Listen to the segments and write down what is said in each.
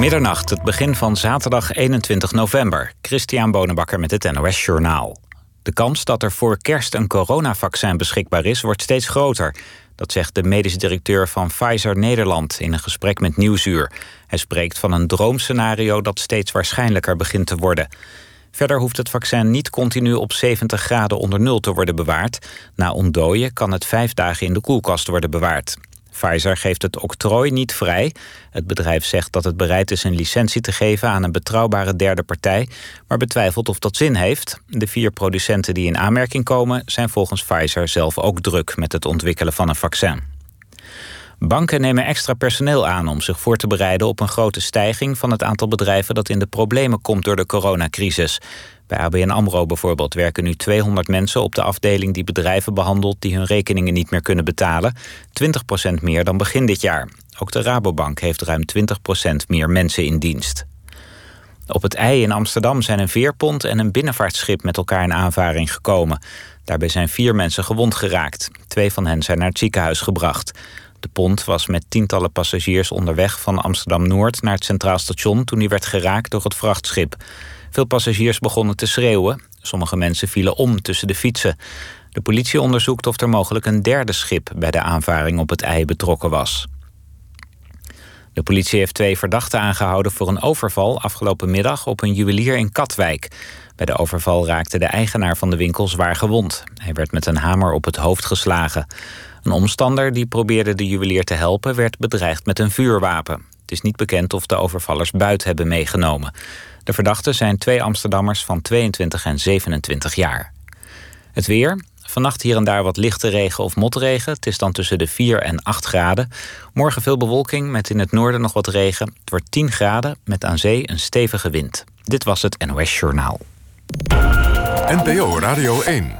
Middernacht, het begin van zaterdag 21 november. Christian Bonenbakker met het NOS Journaal. De kans dat er voor kerst een coronavaccin beschikbaar is, wordt steeds groter. Dat zegt de medisch directeur van Pfizer Nederland in een gesprek met Nieuwsuur. Hij spreekt van een droomscenario dat steeds waarschijnlijker begint te worden. Verder hoeft het vaccin niet continu op 70 graden onder nul te worden bewaard. Na ontdooien kan het vijf dagen in de koelkast worden bewaard. Pfizer geeft het octrooi niet vrij. Het bedrijf zegt dat het bereid is een licentie te geven aan een betrouwbare derde partij, maar betwijfelt of dat zin heeft. De vier producenten die in aanmerking komen zijn volgens Pfizer zelf ook druk met het ontwikkelen van een vaccin. Banken nemen extra personeel aan om zich voor te bereiden op een grote stijging van het aantal bedrijven dat in de problemen komt door de coronacrisis. Bij ABN AMRO bijvoorbeeld werken nu 200 mensen op de afdeling die bedrijven behandelt die hun rekeningen niet meer kunnen betalen. 20% meer dan begin dit jaar. Ook de Rabobank heeft ruim 20% meer mensen in dienst. Op het IJ in Amsterdam zijn een veerpont en een binnenvaartschip met elkaar in aanvaring gekomen. Daarbij zijn vier mensen gewond geraakt. Twee van hen zijn naar het ziekenhuis gebracht. De pont was met tientallen passagiers onderweg van Amsterdam-Noord naar het Centraal Station toen hij werd geraakt door het vrachtschip. Veel passagiers begonnen te schreeuwen. Sommige mensen vielen om tussen de fietsen. De politie onderzoekt of er mogelijk een derde schip bij de aanvaring op het ei betrokken was. De politie heeft twee verdachten aangehouden voor een overval afgelopen middag op een juwelier in Katwijk. Bij de overval raakte de eigenaar van de winkel zwaar gewond. Hij werd met een hamer op het hoofd geslagen. Een omstander die probeerde de juwelier te helpen werd bedreigd met een vuurwapen. Het is niet bekend of de overvallers buit hebben meegenomen. De verdachten zijn twee Amsterdammers van 22 en 27 jaar. Het weer. Vannacht hier en daar wat lichte regen of motregen. Het is dan tussen de 4 en 8 graden. Morgen veel bewolking met in het noorden nog wat regen. Het wordt 10 graden met aan zee een stevige wind. Dit was het NOS Journaal. NPO Radio 1.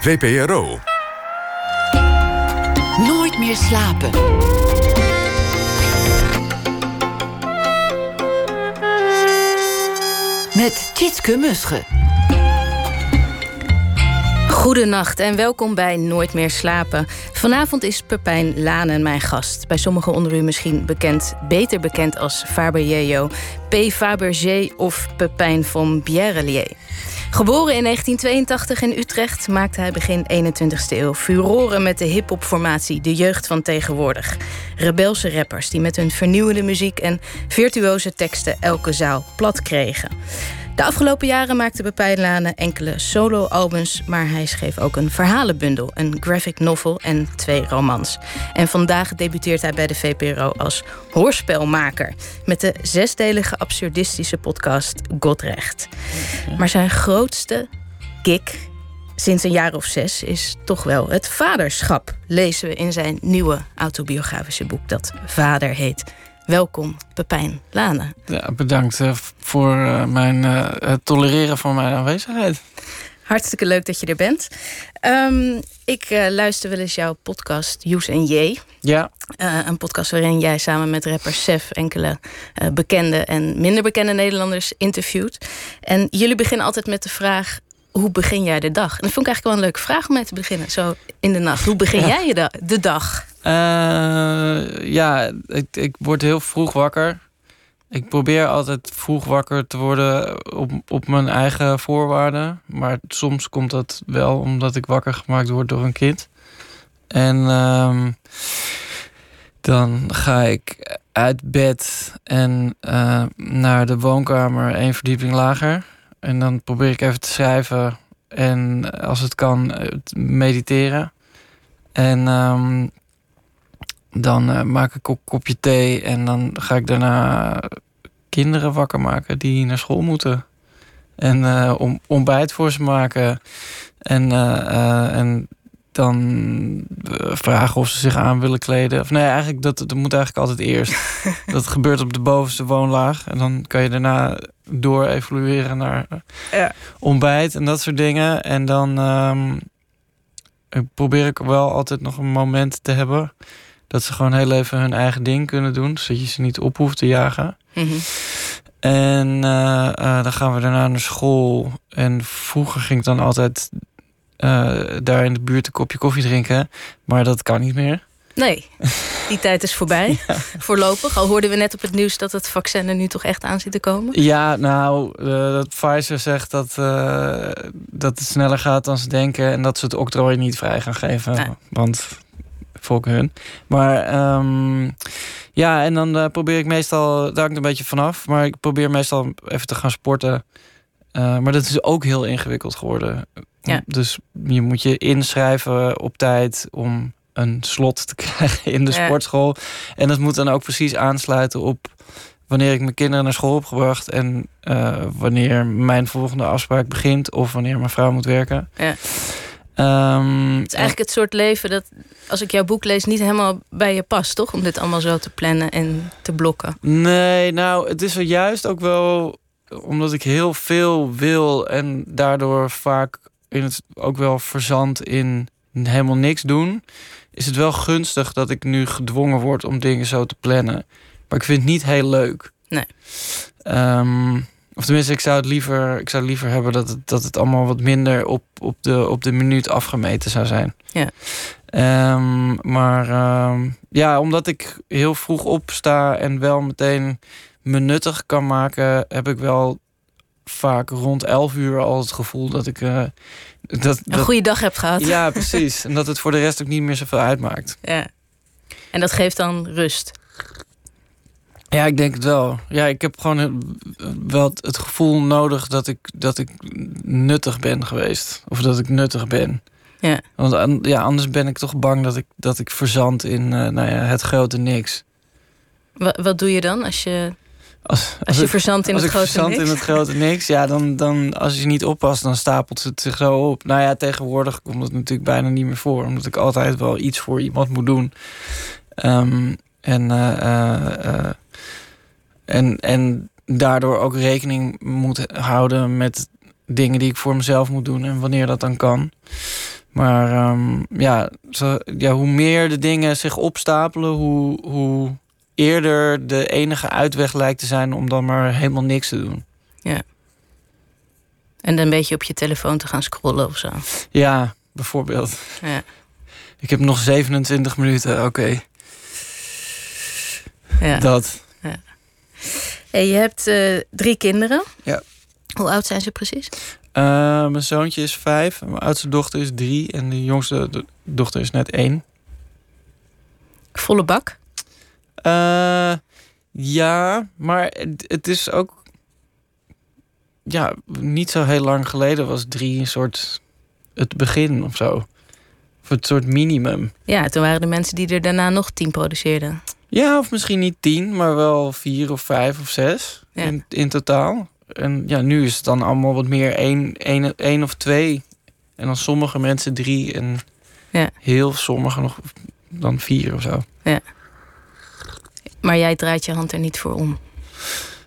VPRO. Nooit meer slapen. Met Tjitske Musche. Goedenacht en welkom bij Nooit meer slapen. Vanavond is Pepijn Lanen mijn gast. Bij sommigen onder u misschien bekend, beter bekend als Faber Jejo, P. Fabergé of Pepijn van Bierrelier. Geboren in 1982 in Utrecht maakte hij begin 21ste eeuw furoren met de hip-hop-formatie De Jeugd van Tegenwoordig. Rebelse rappers die met hun vernieuwende muziek en virtuoze teksten elke zaal plat kregen. De afgelopen jaren maakte Pepijn enkele solo-albums... maar hij schreef ook een verhalenbundel, een graphic novel en twee romans. En vandaag debuteert hij bij de VPRO als hoorspelmaker... met de zesdelige absurdistische podcast Godrecht. Maar zijn grootste kick sinds een jaar of zes is toch wel het vaderschap... lezen we in zijn nieuwe autobiografische boek dat Vader heet... Welkom, Pepijn Lane. Ja, bedankt uh, voor uh, mijn, uh, het tolereren van mijn aanwezigheid. Hartstikke leuk dat je er bent. Um, ik luister wel eens jouw podcast Joes en J. Ja. een podcast waarin jij samen met rapper Sef enkele bekende en minder bekende Nederlanders interviewt. En jullie beginnen altijd met de vraag: hoe begin jij de dag? En dat vond ik eigenlijk wel een leuke vraag om mee te beginnen, zo in de nacht. Hoe begin jij je de dag? Uh, ja, ik, ik word heel vroeg wakker. Ik probeer altijd vroeg wakker te worden op, op mijn eigen voorwaarden. Maar soms komt dat wel omdat ik wakker gemaakt word door een kind. En um, dan ga ik uit bed en uh, naar de woonkamer één verdieping lager. En dan probeer ik even te schrijven en als het kan mediteren. En um, dan uh, maak ik een kopje thee en dan ga ik daarna kinderen wakker maken die naar school moeten. En uh, om, ontbijt voor ze maken. En, uh, en dan vragen of ze zich aan willen kleden. Of nee, eigenlijk dat, dat moet eigenlijk altijd eerst. dat gebeurt op de bovenste woonlaag. En dan kan je daarna door evolueren naar ja. ontbijt en dat soort dingen. En dan um, probeer ik wel altijd nog een moment te hebben dat ze gewoon heel even hun eigen ding kunnen doen. Zodat je ze niet op hoeft te jagen. Mhm. En uh, uh, dan gaan we daarna naar school. En vroeger ging ik dan altijd uh, daar in de buurt een kopje koffie drinken. Maar dat kan niet meer. Nee, die tijd is voorbij. Voorlopig. Al hoorden we net op het nieuws dat het vaccin er nu toch echt aan zit te komen. Ja, nou, uh, dat Pfizer zegt dat, uh, dat het sneller gaat dan ze denken. En dat ze het octrooi niet vrij gaan geven. Want volgens hun. Maar um, ja, en dan uh, probeer ik meestal, daar hangt een beetje vanaf. Maar ik probeer meestal even te gaan sporten. maar dat is ook heel ingewikkeld geworden. Ja. Dus je moet je inschrijven op tijd om een slot te krijgen in de sportschool. En dat moet dan ook precies aansluiten op wanneer ik mijn kinderen naar school heb gebracht en uh, wanneer mijn volgende afspraak begint of wanneer mijn vrouw moet werken. Ja. Um, het is eigenlijk het soort leven dat, als ik jouw boek lees, niet helemaal bij je past, toch? Om dit allemaal zo te plannen en te blokken. Nee, nou, het is er juist ook wel omdat ik heel veel wil en daardoor vaak in het ook wel verzand in helemaal niks doen is het wel gunstig dat ik nu gedwongen word om dingen zo te plannen. Maar ik vind het niet heel leuk. Nee. Um, of tenminste, ik zou het liever, ik zou liever hebben dat het, dat het allemaal wat minder op, op, de, op de minuut afgemeten zou zijn. Ja. Um, maar um, ja, omdat ik heel vroeg opsta en wel meteen me nuttig kan maken, heb ik wel vaak rond 11 uur al het gevoel dat ik uh, dat, een goede dag hebt gehad. Ja, precies. en dat het voor de rest ook niet meer zoveel uitmaakt. Ja. En dat geeft dan rust. Ja, ik denk het wel. Ja, ik heb gewoon wel het gevoel nodig dat ik, dat ik nuttig ben geweest. Of dat ik nuttig ben. Ja. Want ja, anders ben ik toch bang dat ik, dat ik verzand in uh, nou ja, het grote niks. Wat, wat doe je dan als je als, als, je verzandt in het grote verzand niks? in het grote niks, ja, dan, dan als je niet oppast, dan stapelt het zich zo op. Nou ja, tegenwoordig komt het natuurlijk bijna niet meer voor, omdat ik altijd wel iets voor iemand moet doen. Um, en, uh, uh, en, en daardoor ook rekening moet houden met dingen die ik voor mezelf moet doen en wanneer dat dan kan. Maar um, ja, zo, ja, hoe meer de dingen zich opstapelen, hoe, hoe eerder de enige uitweg lijkt te zijn om dan maar helemaal niks te doen. Ja. En dan een beetje op je telefoon te gaan scrollen of zo. Ja, bijvoorbeeld. Ja. Ik heb nog 27 minuten, oké. Okay. Ja. Dat. Ja. Hey, je hebt uh, drie kinderen. Ja. Hoe oud zijn ze precies? Uh, mijn zoontje is vijf, mijn oudste dochter is drie en de jongste dochter is net één. Volle bak? Uh, ja, maar het, het, is ook. Ja, niet zo heel lang geleden was drie een soort. het begin of zo. Of het soort minimum. Ja, toen waren de mensen die er daarna nog tien produceerden. Ja, of misschien niet tien, maar wel vier of vijf of zes ja. in, in totaal. En ja, nu is het dan allemaal wat meer één, één, één of twee. En dan sommige mensen drie en ja. heel sommige nog dan vier of zo. Ja. Maar jij draait je hand er niet voor om.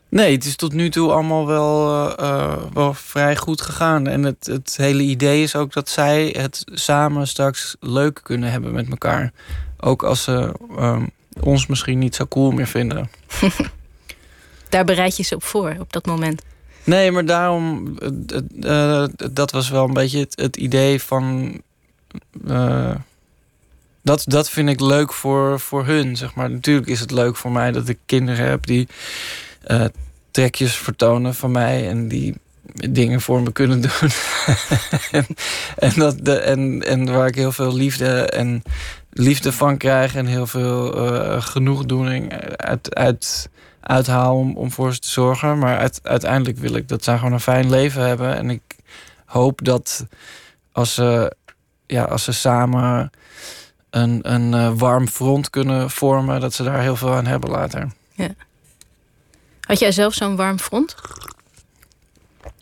Nee, het is tot nu toe allemaal wel, uh, uh, wel vrij goed gegaan. En het, het hele idee is ook dat zij het samen straks leuk kunnen hebben met elkaar. Ook als ze uh, ons misschien niet zo cool meer vinden. Daar bereid je ze op voor, op dat moment. Nee, maar daarom, uh, dat was wel een beetje het, het idee van. Uh, dat, dat vind ik leuk voor, voor hun, zeg maar. Natuurlijk is het leuk voor mij dat ik kinderen heb die uh, trekjes vertonen van mij en die dingen voor me kunnen doen. en, en, dat de, en, en waar ik heel veel liefde en liefde van krijg en heel veel uh, genoegdoening uit, uit, uithaal om, om voor ze te zorgen. Maar uit, uiteindelijk wil ik dat zij gewoon een fijn leven hebben. En ik hoop dat als ze, ja, als ze samen een, een uh, warm front kunnen vormen, dat ze daar heel veel aan hebben later. Ja. Had jij zelf zo'n warm front?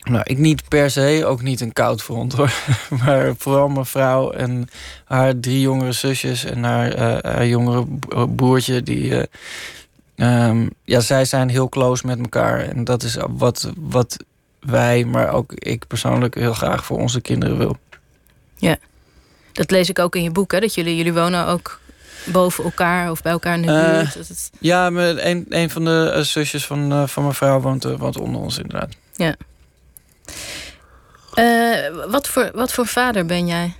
Nou, ik niet per se, ook niet een koud front hoor. Maar vooral mijn vrouw en haar drie jongere zusjes en haar, uh, haar jongere broertje. Die, uh, um, ja, zij zijn heel close met elkaar. En dat is wat, wat wij, maar ook ik persoonlijk heel graag voor onze kinderen wil. Ja, dat lees ik ook in je boek, hè? Dat jullie, jullie wonen ook boven elkaar of bij elkaar in de buurt. Uh, het... Ja, een, een van de zusjes van, van mijn vrouw woont, woont onder ons inderdaad. Ja. Wat, voor, wat voor vader ben jij?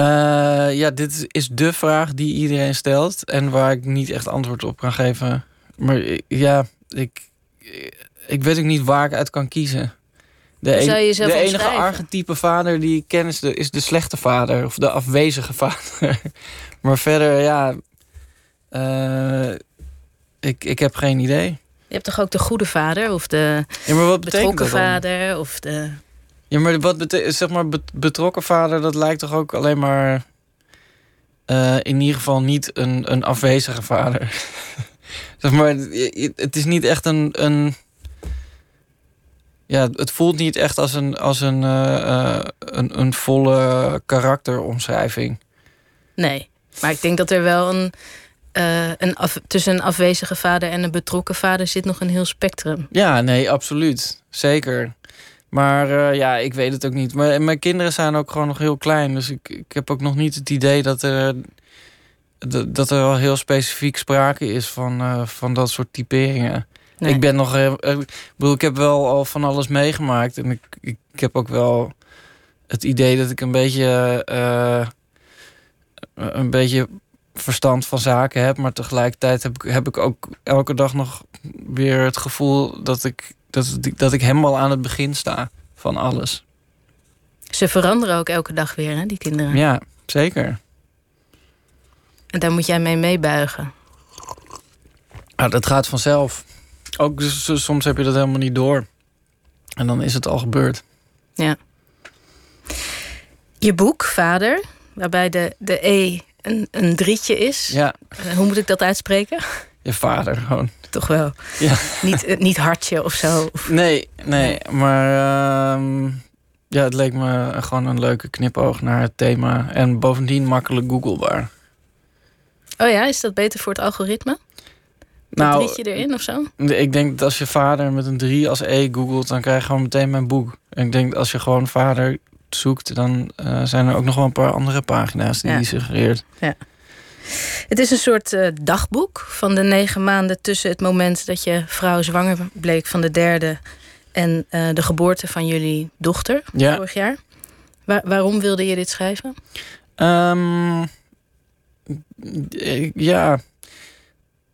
Uh, ja, dit is de vraag die iedereen stelt en waar ik niet echt antwoord op kan geven. Maar ja, ik, ik weet ook niet waar ik uit kan kiezen. De, een, de enige archetype vader die ik ken is de, is de slechte vader of de afwezige vader. maar verder, ja, uh, ik, ik heb geen idee. Je hebt toch ook de goede vader of de ja, maar wat betrokken vader of de. Ja, maar wat betekent zeg maar betrokken vader? Dat lijkt toch ook alleen maar uh, in ieder geval niet een, een afwezige vader. zeg maar, het is niet echt een, een ja, het voelt niet echt als een, als een, uh, een, een volle karakteromschrijving. Nee, maar ik denk dat er wel een, uh, een af, tussen een afwezige vader en een betrokken vader zit nog een heel spectrum. Ja, nee, absoluut. Zeker. Maar ja, ik weet het ook niet. Maar mijn kinderen zijn ook gewoon nog heel klein. Dus ik, ik heb ook nog niet het idee dat er, dat er wel heel specifiek sprake is van, van dat soort typeringen. Ik ben nog. Ik bedoel, ik heb wel al van alles meegemaakt. En ik, ik, ik heb ook wel het idee dat ik een beetje. Uh, een beetje verstand van zaken heb. Maar tegelijkertijd heb ik, heb ik ook elke dag nog weer het gevoel dat ik, dat, dat ik helemaal aan het begin sta van alles. Ze veranderen ook elke dag weer, hè, die kinderen? Ja, zeker. En daar moet jij mee meebuigen. Nou, dat gaat vanzelf. Ook dus, soms heb je dat helemaal niet door. En dan is het al gebeurd. Ja. Je boek, Vader, waarbij de, de E een, een drietje is. Ja. Eh, hoe moet ik dat uitspreken? Je vader gewoon. Toch wel. Ja. Niet, eh, niet hartje of zo. Nee, nee. Maar ehm, ja, het leek me gewoon een leuke knipoog naar het thema. En bovendien makkelijk googlebaar. Oh ja, is dat beter voor het algoritme? nou, drietje erin of zo? Ik denk dat als je vader met een 3 als E googelt, dan krijg je gewoon meteen mijn boek. En ik denk dat als je gewoon vader zoekt, dan uh, zijn er ook nog wel een paar andere pagina's die ja. die suggereert. Ja. Het is een soort uh, dagboek van de negen maanden tussen het moment dat je vrouw zwanger bleek van de derde en uh, de geboorte van jullie dochter ja. vorig jaar. Waar, waarom wilde je dit schrijven? Um, ja,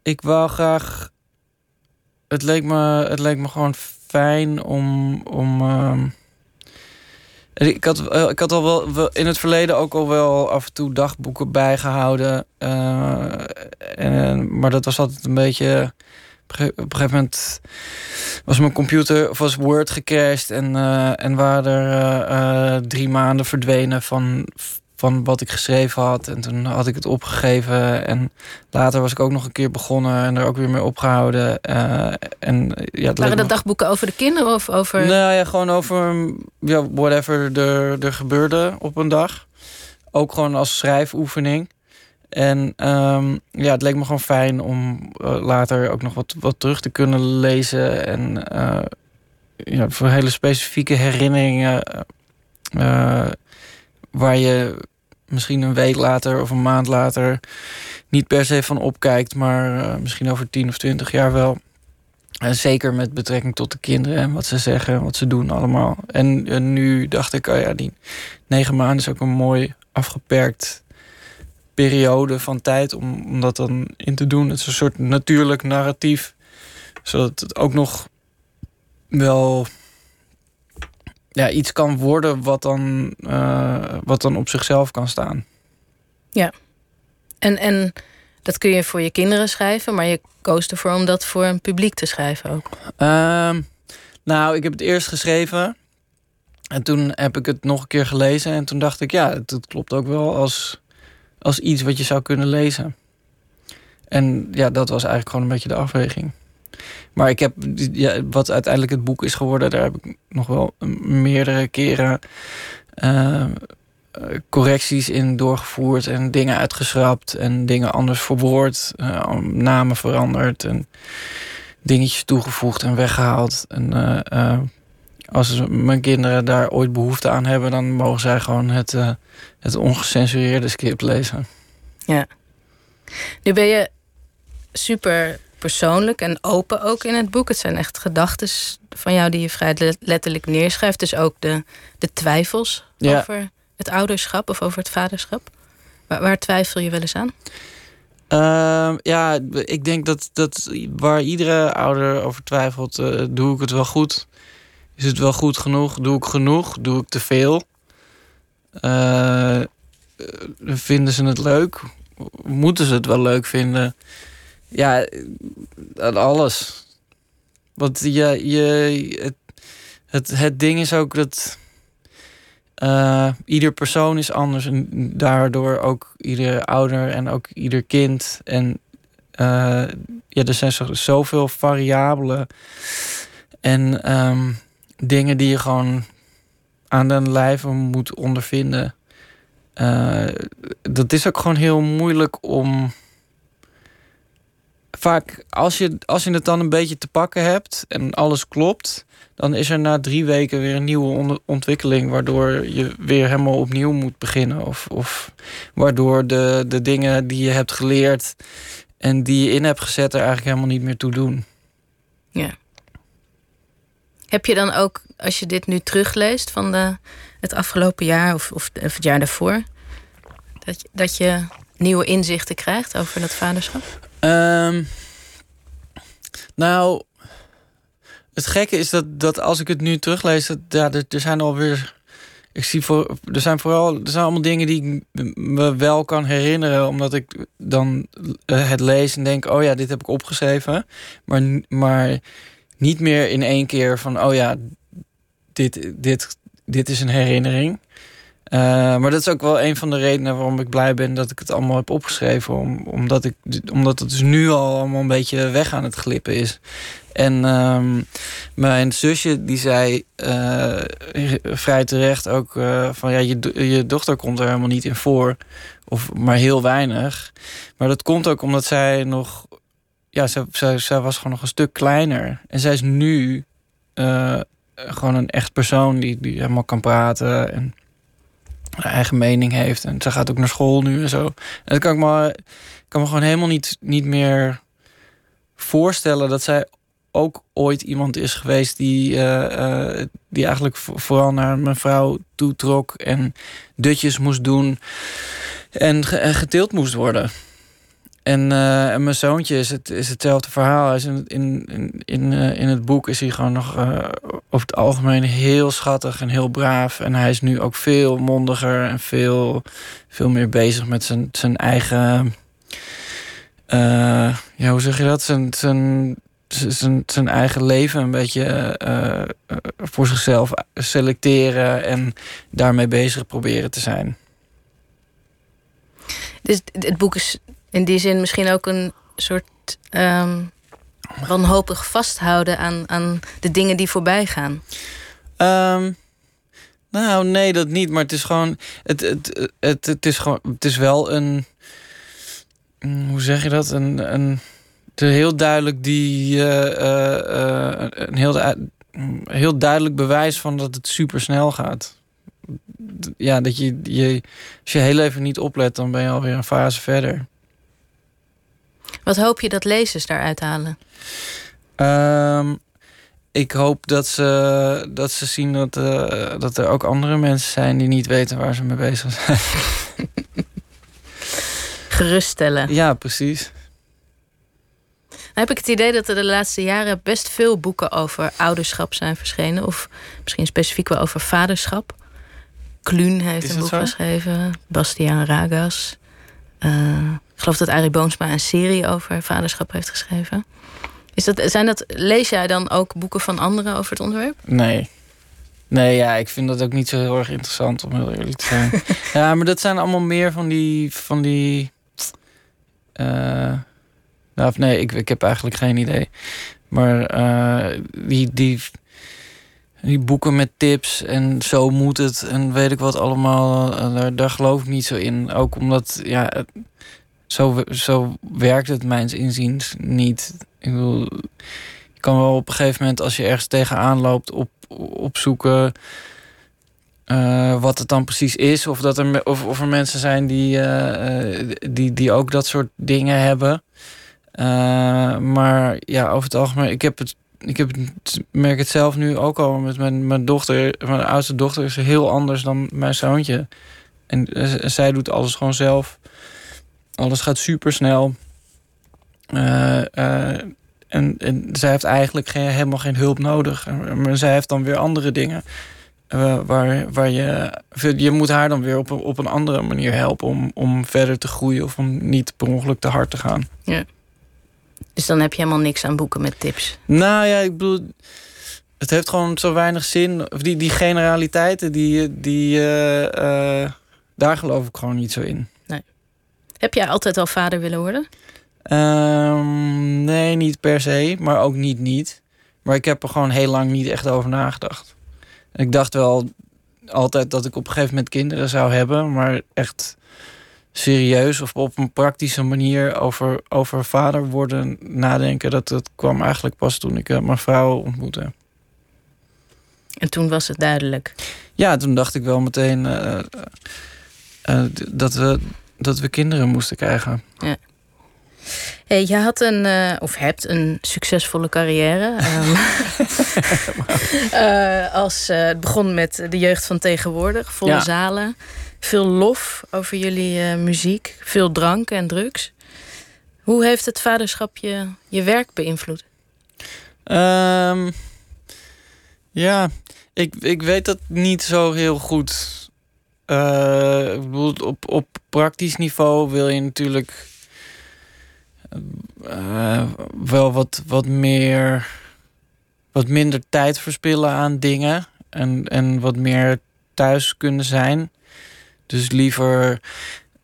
ik wou graag. Het leek me, het leek me gewoon fijn om. om uh, ik, had, eh, ik had al wel in het verleden ook al wel af en toe dagboeken bijgehouden. Uh, en, maar dat was altijd een beetje. Op een gegeven moment was mijn computer of was Word gecrashed en, uh, en waren er drie maanden verdwenen van, van wat ik geschreven had. En toen had ik het opgegeven. En later was ik ook nog een keer begonnen en er ook weer mee opgehouden. Uh, en, ja, het Waren dat dagboeken over de kinderen of over. Nou ja, gewoon over ja, whatever er, er gebeurde op een dag. Ook gewoon als schrijfoefening. En um, ja, het leek me gewoon fijn om uh, later ook nog wat, wat terug te kunnen lezen. En uh, ja, voor hele specifieke herinneringen. waar je misschien een week later of een maand later niet per se van opkijkt, maar uh, misschien over tien of twintig jaar wel. En zeker met betrekking tot de kinderen en wat ze zeggen, wat ze doen allemaal. En, en nu dacht ik, oh ja, die negen maanden is ook een mooi afgeperkt periode van tijd om, om dat dan in te doen. Het is een soort natuurlijk narratief, zodat het ook nog wel ja, iets kan worden wat dan, uh, wat dan op zichzelf kan staan. Ja, en, en dat kun je voor je kinderen schrijven, maar je koos ervoor om dat voor een publiek te schrijven ook. Uh, nou, ik heb het eerst geschreven en toen heb ik het nog een keer gelezen en toen dacht ik, ja, het, klopt ook wel als, als iets wat je zou kunnen lezen. En ja, dat was eigenlijk gewoon een beetje de afweging. Maar ik heb, ja, wat uiteindelijk het boek is geworden, daar heb ik nog wel meerdere keren uh, correcties in doorgevoerd en dingen uitgeschrapt en dingen anders verwoord, uh, namen veranderd en dingetjes toegevoegd en weggehaald. En als mijn kinderen daar ooit behoefte aan hebben, dan mogen zij gewoon het, het ongecensureerde script lezen. Ja. Nu ben je super persoonlijk en open ook in het boek. Het zijn echt gedachten van jou die je vrij letterlijk neerschrijft. Dus ook de, de twijfels over het ouderschap of over het vaderschap? Waar, waar twijfel je wel eens aan? Ehm, ja, ik denk dat, dat waar iedere ouder over twijfelt, uh, doe ik het wel goed? Is het wel goed genoeg? Doe ik genoeg? Doe ik te veel? Uh, vinden ze het leuk? Moeten ze het wel leuk vinden? Ja, alles. Want je, je, het, het, het ding is ook dat uh, ieder persoon is anders en daardoor ook ieder ouder en ook ieder kind. En uh, ja, er zijn zoveel variabelen en um, dingen die je gewoon aan den lijve moet ondervinden. Uh, dat is ook gewoon heel moeilijk om. Vaak als je, als je het dan een beetje te pakken hebt en alles klopt, dan is er na drie weken weer een nieuwe ontwikkeling, waardoor je weer helemaal opnieuw moet beginnen. Of, of waardoor de, de dingen die je hebt geleerd en die je in hebt gezet er eigenlijk helemaal niet meer toe doen. Ja. Heb je dan ook, als je dit nu terugleest van de, het afgelopen jaar of, of, het jaar daarvoor, dat, dat je nieuwe inzichten krijgt over dat vaderschap? Um, nou, het gekke is dat, dat als ik het nu teruglees, dat, ja, er, er zijn alweer. Ik zie voor, er zijn vooral er zijn allemaal dingen die ik me wel kan herinneren, omdat ik dan eh, het lees en denk: oh ja, dit heb ik opgeschreven. Maar, maar niet meer in één keer van: oh ja, dit, dit, dit is een herinnering. Uh, maar dat is ook wel een van de redenen waarom ik blij ben dat ik het allemaal heb opgeschreven. Om, omdat, ik, omdat het dus nu al allemaal een beetje weg aan het glippen is. En um, mijn zusje die zei uh, vrij terecht ook uh, van ja, je, je dochter komt er helemaal niet in voor. Of maar heel weinig. Maar dat komt ook omdat zij nog. Ja, zij, zij, was gewoon nog een stuk kleiner. En zij is nu gewoon een echt persoon die, die helemaal kan praten. En eigen mening heeft. En ze gaat ook naar school nu en zo. En dat kan ik me, kan me gewoon helemaal niet, niet meer voorstellen dat zij ook ooit iemand is geweest die, uh, uh, die eigenlijk vooral naar mijn vrouw toetrok en dutjes moest doen en, en geteeld moest worden. En, uh, en, mijn zoontje is, het, is hetzelfde verhaal. Hij is in, in, in, in het boek is hij gewoon nog over het algemeen heel schattig en heel braaf. En hij is nu ook veel mondiger en veel, veel meer bezig met zijn, zijn eigen. ja, hoe zeg je dat? Zijn, zijn zijn, zijn eigen leven een beetje uh, voor zichzelf selecteren en daarmee bezig proberen te zijn. Dus het boek is in die zin misschien ook een soort um, wanhopig vasthouden aan, aan de dingen die voorbij gaan. Um, nou, nee, dat niet. Maar het is gewoon. Het, het, het, het, is gewoon. Het is wel een. Mm, hoe zeg je dat? Een. een heel duidelijk die, uh, uh, een heel, heel duidelijk bewijs van dat het super snel gaat. Ja, dat je, je, als je heel even niet oplet, dan ben je alweer een fase verder. Wat hoop je dat lezers daaruit halen? Um, ik hoop dat ze, dat ze zien dat, uh, dat er ook andere mensen zijn die niet weten waar ze mee bezig zijn. Geruststellen. Ja, precies heb ik het idee dat er de laatste jaren best veel boeken over ouderschap zijn verschenen. Of misschien specifiek wel over vaderschap. Kluun heeft een boek geschreven. Bastiaan Ragas. Uh, ik geloof dat Arie Boomsma een serie over vaderschap heeft geschreven. Is dat, zijn dat, lees jij dan ook boeken van anderen over het onderwerp? Nee. Nee, ja, ik vind dat ook niet zo heel erg interessant om heel eerlijk te zijn. ja, maar dat zijn allemaal meer van die. Van die uh, nou, of nee, ik, ik heb eigenlijk geen idee. Maar uh, die, die, die boeken met tips en zo moet het en weet ik wat allemaal, uh, daar, daar, geloof ik niet zo in. Ook omdat, ja, zo, zo werkt het mijns inziens niet. Ik bedoel, je kan wel op een gegeven moment, als je ergens tegenaan loopt, op, opzoeken uh, wat het dan precies is. Of, dat er, of, of er mensen zijn die, die, die ook dat soort dingen hebben. Maar ja, over het algemeen, ik heb het ik heb, merk het zelf nu ook al met mijn, mijn dochter. Mijn oudste dochter is heel anders dan mijn zoontje. En zij doet alles gewoon zelf. Alles gaat super snel. en, zij heeft eigenlijk geen, helemaal geen hulp nodig. Maar zij heeft dan weer andere dingen. Uh, waar, waar je, je moet haar dan weer op op een andere manier helpen om, om verder te groeien of om niet per ongeluk te hard te gaan. Ja. Dus dan heb je helemaal niks aan boeken met tips. Nou ja, ik bedoel, het heeft gewoon zo weinig zin. Of die, die generaliteiten, die, die, uh, uh, daar geloof ik gewoon niet zo in. Nee. Heb jij altijd al vader willen worden? Um, nee, niet per se, maar ook niet niet. Maar ik heb er gewoon heel lang niet echt over nagedacht. Ik dacht wel altijd dat ik op een gegeven moment kinderen zou hebben, maar echt serieus of op een praktische manier over, over vader worden nadenken, dat, dat kwam eigenlijk pas toen ik uh, mijn vrouw ontmoette. En toen was het duidelijk? Ja, toen dacht ik wel meteen uh, uh, dat, we, dat we kinderen moesten krijgen. Ja. Hey, je had een, uh, of hebt een succesvolle carrière. Um, uh, als, uh, het begon met de jeugd van tegenwoordig, volle ja. zalen. Veel lof over jullie muziek, veel drank en drugs. Hoe heeft het vaderschap je, je werk beïnvloed? Um, ja, ik, ik weet dat niet zo heel goed. ik bedoel, op, op praktisch niveau wil je natuurlijk uh, wel wat, wat meer. wat minder tijd verspillen aan dingen. En, en wat meer thuis kunnen zijn. Dus liever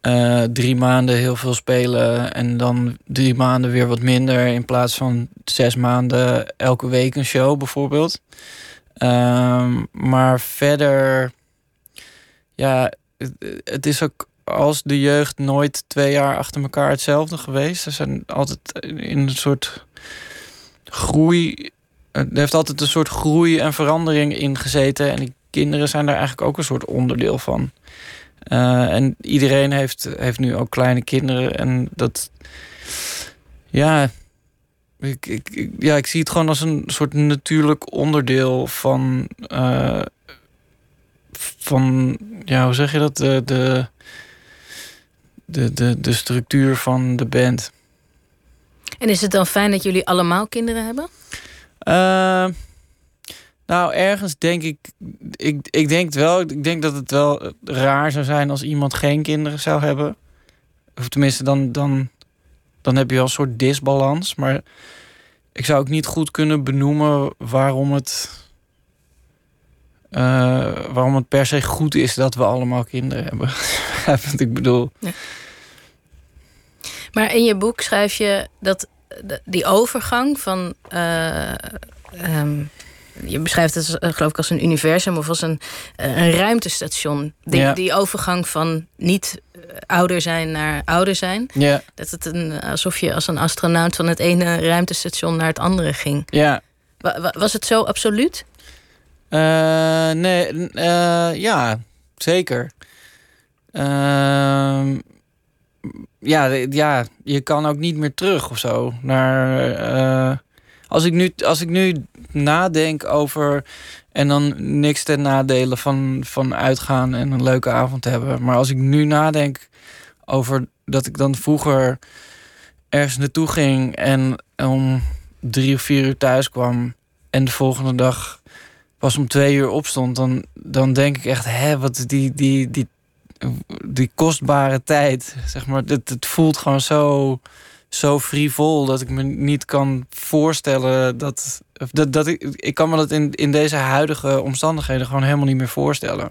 uh, drie maanden heel veel spelen en dan drie maanden weer wat minder. In plaats van zes maanden elke week een show bijvoorbeeld. Um, maar verder, ja, het, is ook als de jeugd nooit twee jaar achter elkaar hetzelfde geweest. Er zijn altijd in een soort groei. Er heeft altijd een soort groei en verandering in gezeten. En die kinderen zijn daar eigenlijk ook een soort onderdeel van. Uh, en iedereen heeft, heeft nu ook kleine kinderen. En dat. Ja. Ik, ik, ja, ik zie het gewoon als een soort natuurlijk onderdeel van. Uh, van. Ja, hoe zeg je dat? De. de de, de, de structuur van de band. En is het dan fijn dat jullie allemaal kinderen hebben? Uh, nou, ergens denk ik, ik. Ik denk wel. Ik denk dat het wel raar zou zijn als iemand geen kinderen zou hebben. Of tenminste, dan, dan, dan heb je wel een soort disbalans. Maar ik zou ook niet goed kunnen benoemen waarom het. Uh, waarom het per se goed is dat we allemaal kinderen hebben. Wat ik bedoel. Ja. Maar in je boek schrijf je dat die overgang van. Uh, um, je beschrijft het uh, geloof ik als een universum of als een, uh, een ruimtestation. Die, ja. die overgang van niet ouder zijn naar ouder zijn. Ja. Dat het een, alsof je als een astronaut van het ene ruimtestation naar het andere ging. Ja. wa was het zo absoluut? nee, ja, zeker. Ehm, ja, ja, je kan ook niet meer terug of zo. Naar, als, ik nu, als ik nu nadenk over. En dan niks ten nadele van, van uitgaan en een leuke avond hebben. Maar als ik nu nadenk over dat ik dan vroeger ergens naartoe ging en om drie of vier uur thuis kwam. En de volgende dag pas om twee uur opstond. Dan, dan denk ik echt, hè, wat die, die, die die kostbare tijd, zeg maar, het, het voelt gewoon zo, zo frivol dat ik me niet kan voorstellen dat. dat, dat ik, ik kan me dat in, in deze huidige omstandigheden gewoon helemaal niet meer voorstellen.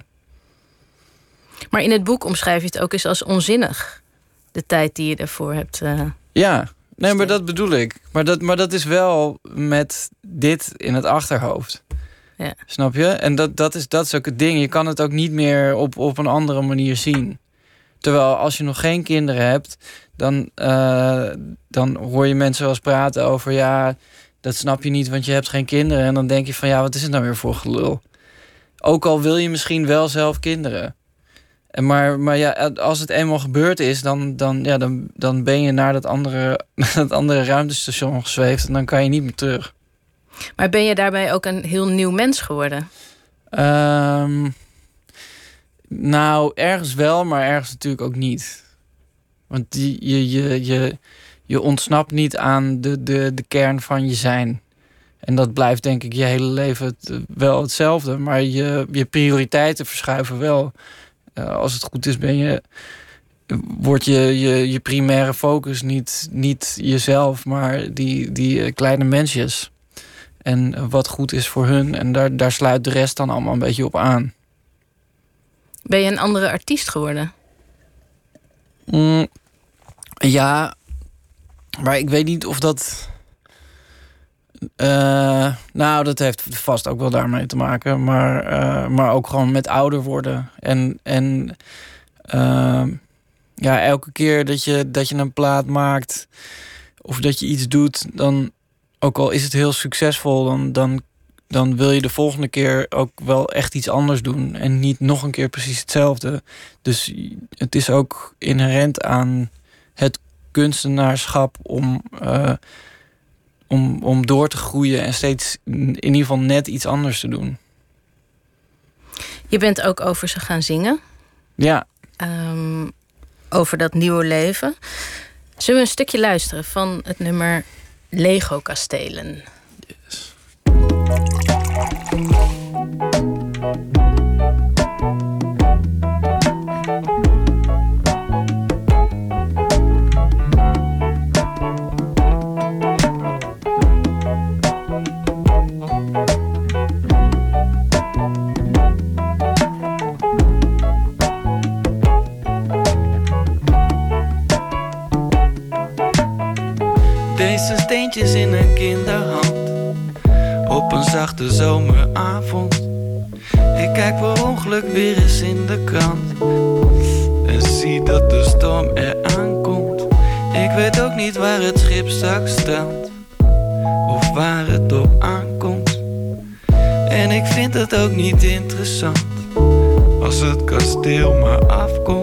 Maar in het boek omschrijf je het ook eens als onzinnig. De tijd die je ervoor hebt. Uh, ja, nee, maar dat bedoel ik. Maar dat, maar dat is wel met dit in het achterhoofd. Ja. Snap je? En dat, dat, is, dat is ook het ding. Je kan het ook niet meer op, op een andere manier zien. Terwijl als je nog geen kinderen hebt, dan, uh, dan hoor je mensen wel eens praten over ja, dat snap je niet, want je hebt geen kinderen. En dan denk je van ja, wat is het nou weer voor gelul? Ook al wil je misschien wel zelf kinderen. En maar, maar ja, als het eenmaal gebeurd is, dan, dan, ja, dan, dan ben je naar dat andere, dat andere ruimtestation gezweefd en dan kan je niet meer terug. Maar ben je daarbij ook een heel nieuw mens geworden? Ehm, nou, ergens wel, maar ergens natuurlijk ook niet. Want die, je, je, je, je ontsnapt niet aan de, de, de kern van je zijn. En dat blijft denk ik je hele leven wel hetzelfde. Maar je, je prioriteiten verschuiven wel. Uh, als het goed is, ben je, wordt je, je, je primaire focus niet, niet jezelf, maar die, die eh, kleine mensjes. En wat goed is voor hun. En daar, daar sluit de rest dan allemaal een beetje op aan. Ben je een andere artiest geworden? Mm, ja, maar ik weet niet of dat. Uh, nou, dat heeft vast ook wel daarmee te maken. Maar, uh, maar ook gewoon met ouder worden. En, en uh, ja, elke keer dat je, dat je een plaat maakt of dat je iets doet, dan, ook al is het heel succesvol, dan, dan, dan wil je de volgende keer ook wel echt iets anders doen. En niet nog een keer precies hetzelfde. Dus het is ook inherent aan het kunstenaarschap om, uh, om, om door te groeien en steeds in ieder geval net iets anders te doen. Je bent ook over ze gaan zingen. Ja. Um, over dat nieuwe leven. Zullen we een stukje luisteren van het nummer Lego Kastelen? Música niet interessant. Als het kasteel maar afkomt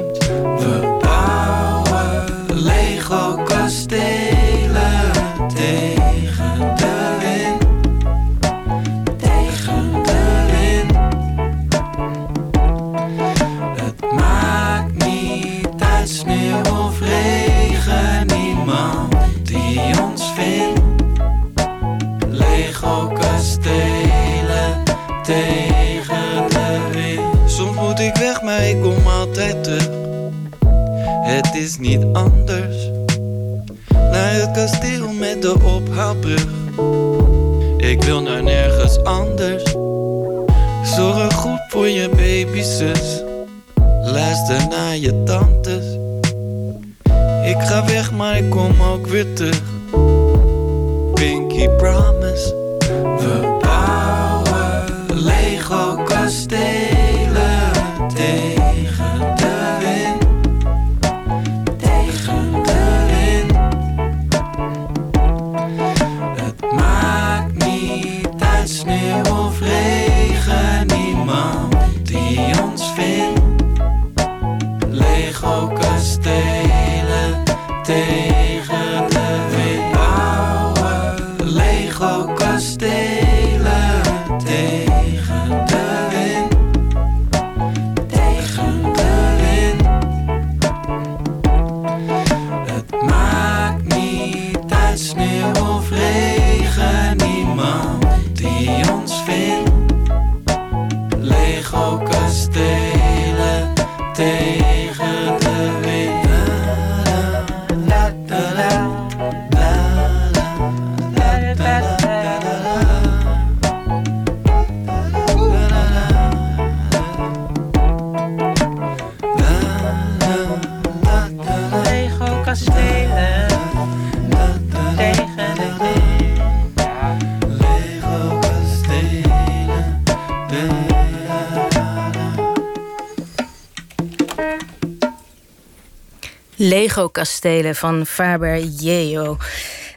Lego-kastelen van Faber Jeo.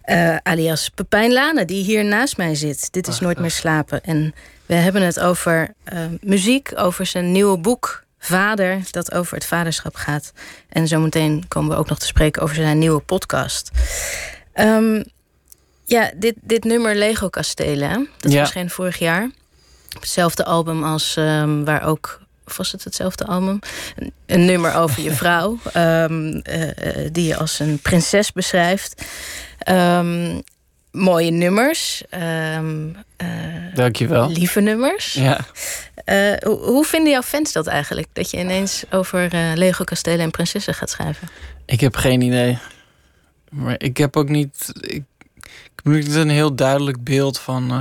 Uh, alias Pepijn Lane, die hier naast mij zit. Dit is Nooit meer slapen. En we hebben het over uh, muziek, over zijn nieuwe boek Vader, dat over het vaderschap gaat. En zometeen komen we ook nog te spreken over zijn nieuwe podcast. Um, Ja, dit, dit nummer Lego Kastelen, dat Ja. verscheen vorig jaar. Hetzelfde album als ehm, waar ook, of was het hetzelfde album? Een, een nummer over je vrouw, ehm, eh, eh, die je als een prinses beschrijft. Ehm, mooie nummers, ehm, eh, Dankjewel. lieve nummers. Ja. Hoe, hoe vinden jouw fans dat eigenlijk? Dat je ineens over Lego Kastelen en prinsessen gaat schrijven? Ik heb geen idee. Maar ik heb ook niet. Ik, ik heb niet een heel duidelijk beeld van.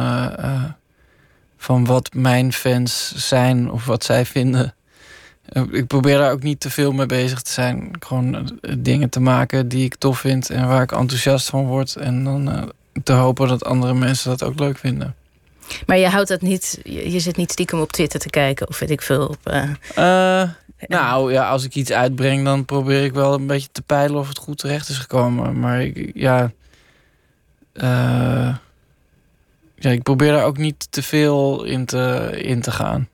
Van wat mijn fans zijn of wat zij vinden. Eh, Ik probeer daar ook niet te veel mee bezig te zijn. Gewoon eh, dingen te maken die ik tof vind en waar ik enthousiast van word. En dan eh, te hopen dat andere mensen dat ook leuk vinden. Maar je houdt dat niet, je, zit niet stiekem op Twitter te kijken of weet ik veel. Op, nou ja, als ik iets uitbreng, dan probeer ik wel een beetje te peilen of het goed terecht is gekomen. Maar ik, ja, ja, ik probeer daar ook niet te veel in te, in te gaan.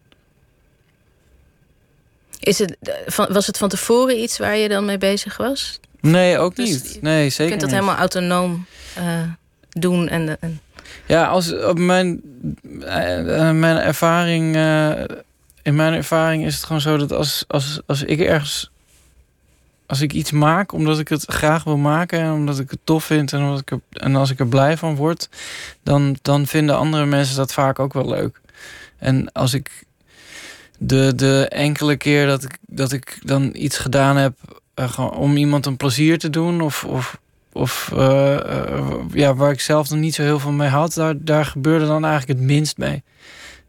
Is het, eh, was het van tevoren iets waar je dan mee bezig was? Nee, ook Dus niet. Nee, Je zeker kunt dat niet. helemaal autonoom eh, doen. En, en, Ja, als op mijn, eh, mijn ervaring. in mijn ervaring is het gewoon zo dat als, als, als ik ergens. Als ik iets maak omdat ik het graag wil maken en omdat ik het tof vind en, omdat ik en als ik er blij van word, dan, dan vinden andere mensen dat vaak ook wel leuk. En als ik de, de enkele keer dat ik, dat ik dan iets gedaan heb eh, om iemand een plezier te doen of, of, of eh, eh, ja, waar ik zelf nog niet zo heel veel mee had, daar, daar gebeurde dan eigenlijk het minst mee.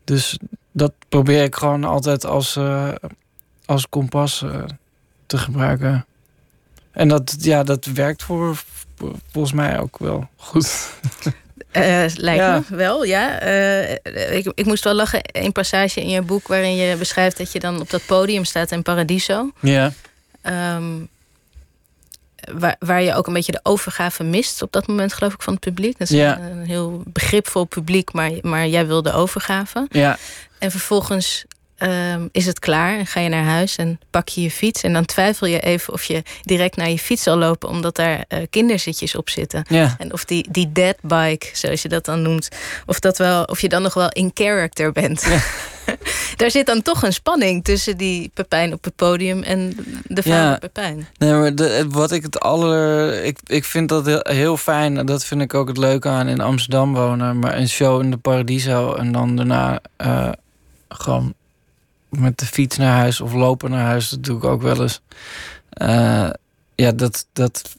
Dus dat probeer ik gewoon altijd als, als kompas te gebruiken. En dat, ja, dat werkt voor, volgens mij ook wel goed. eh, lijkt Ja. me wel, ja. Eh, ik, ik moest wel lachen. Een passage in je boek waarin je beschrijft dat je dan op dat podium staat in Paradiso. Ja, Ehm, waar, waar je ook een beetje de overgave mist op dat moment, geloof ik, van het publiek. Dat is Ja. een, een heel begripvol publiek, maar, maar jij wil de overgave. ja, En vervolgens ehm, is het klaar en ga je naar huis en pak je je fiets. En dan twijfel je even of je direct naar je fiets zal lopen, omdat daar eh, kinderzitjes op zitten. ja. En of die, die dead bike, zoals je dat dan noemt, of, dat wel, of je dan nog wel in character bent. Daar zit dan toch een spanning tussen die Pepijn op het podium en de vader Ja. Pepijn. Nee, maar de, wat ik het aller. Ik, ik vind dat heel, heel fijn. En dat vind ik ook het leuke aan in Amsterdam wonen. Maar een show in de Paradiso. En dan daarna eh, gewoon met de fiets naar huis of lopen naar huis. Dat doe ik ook wel eens. Eh, ja, dat. dat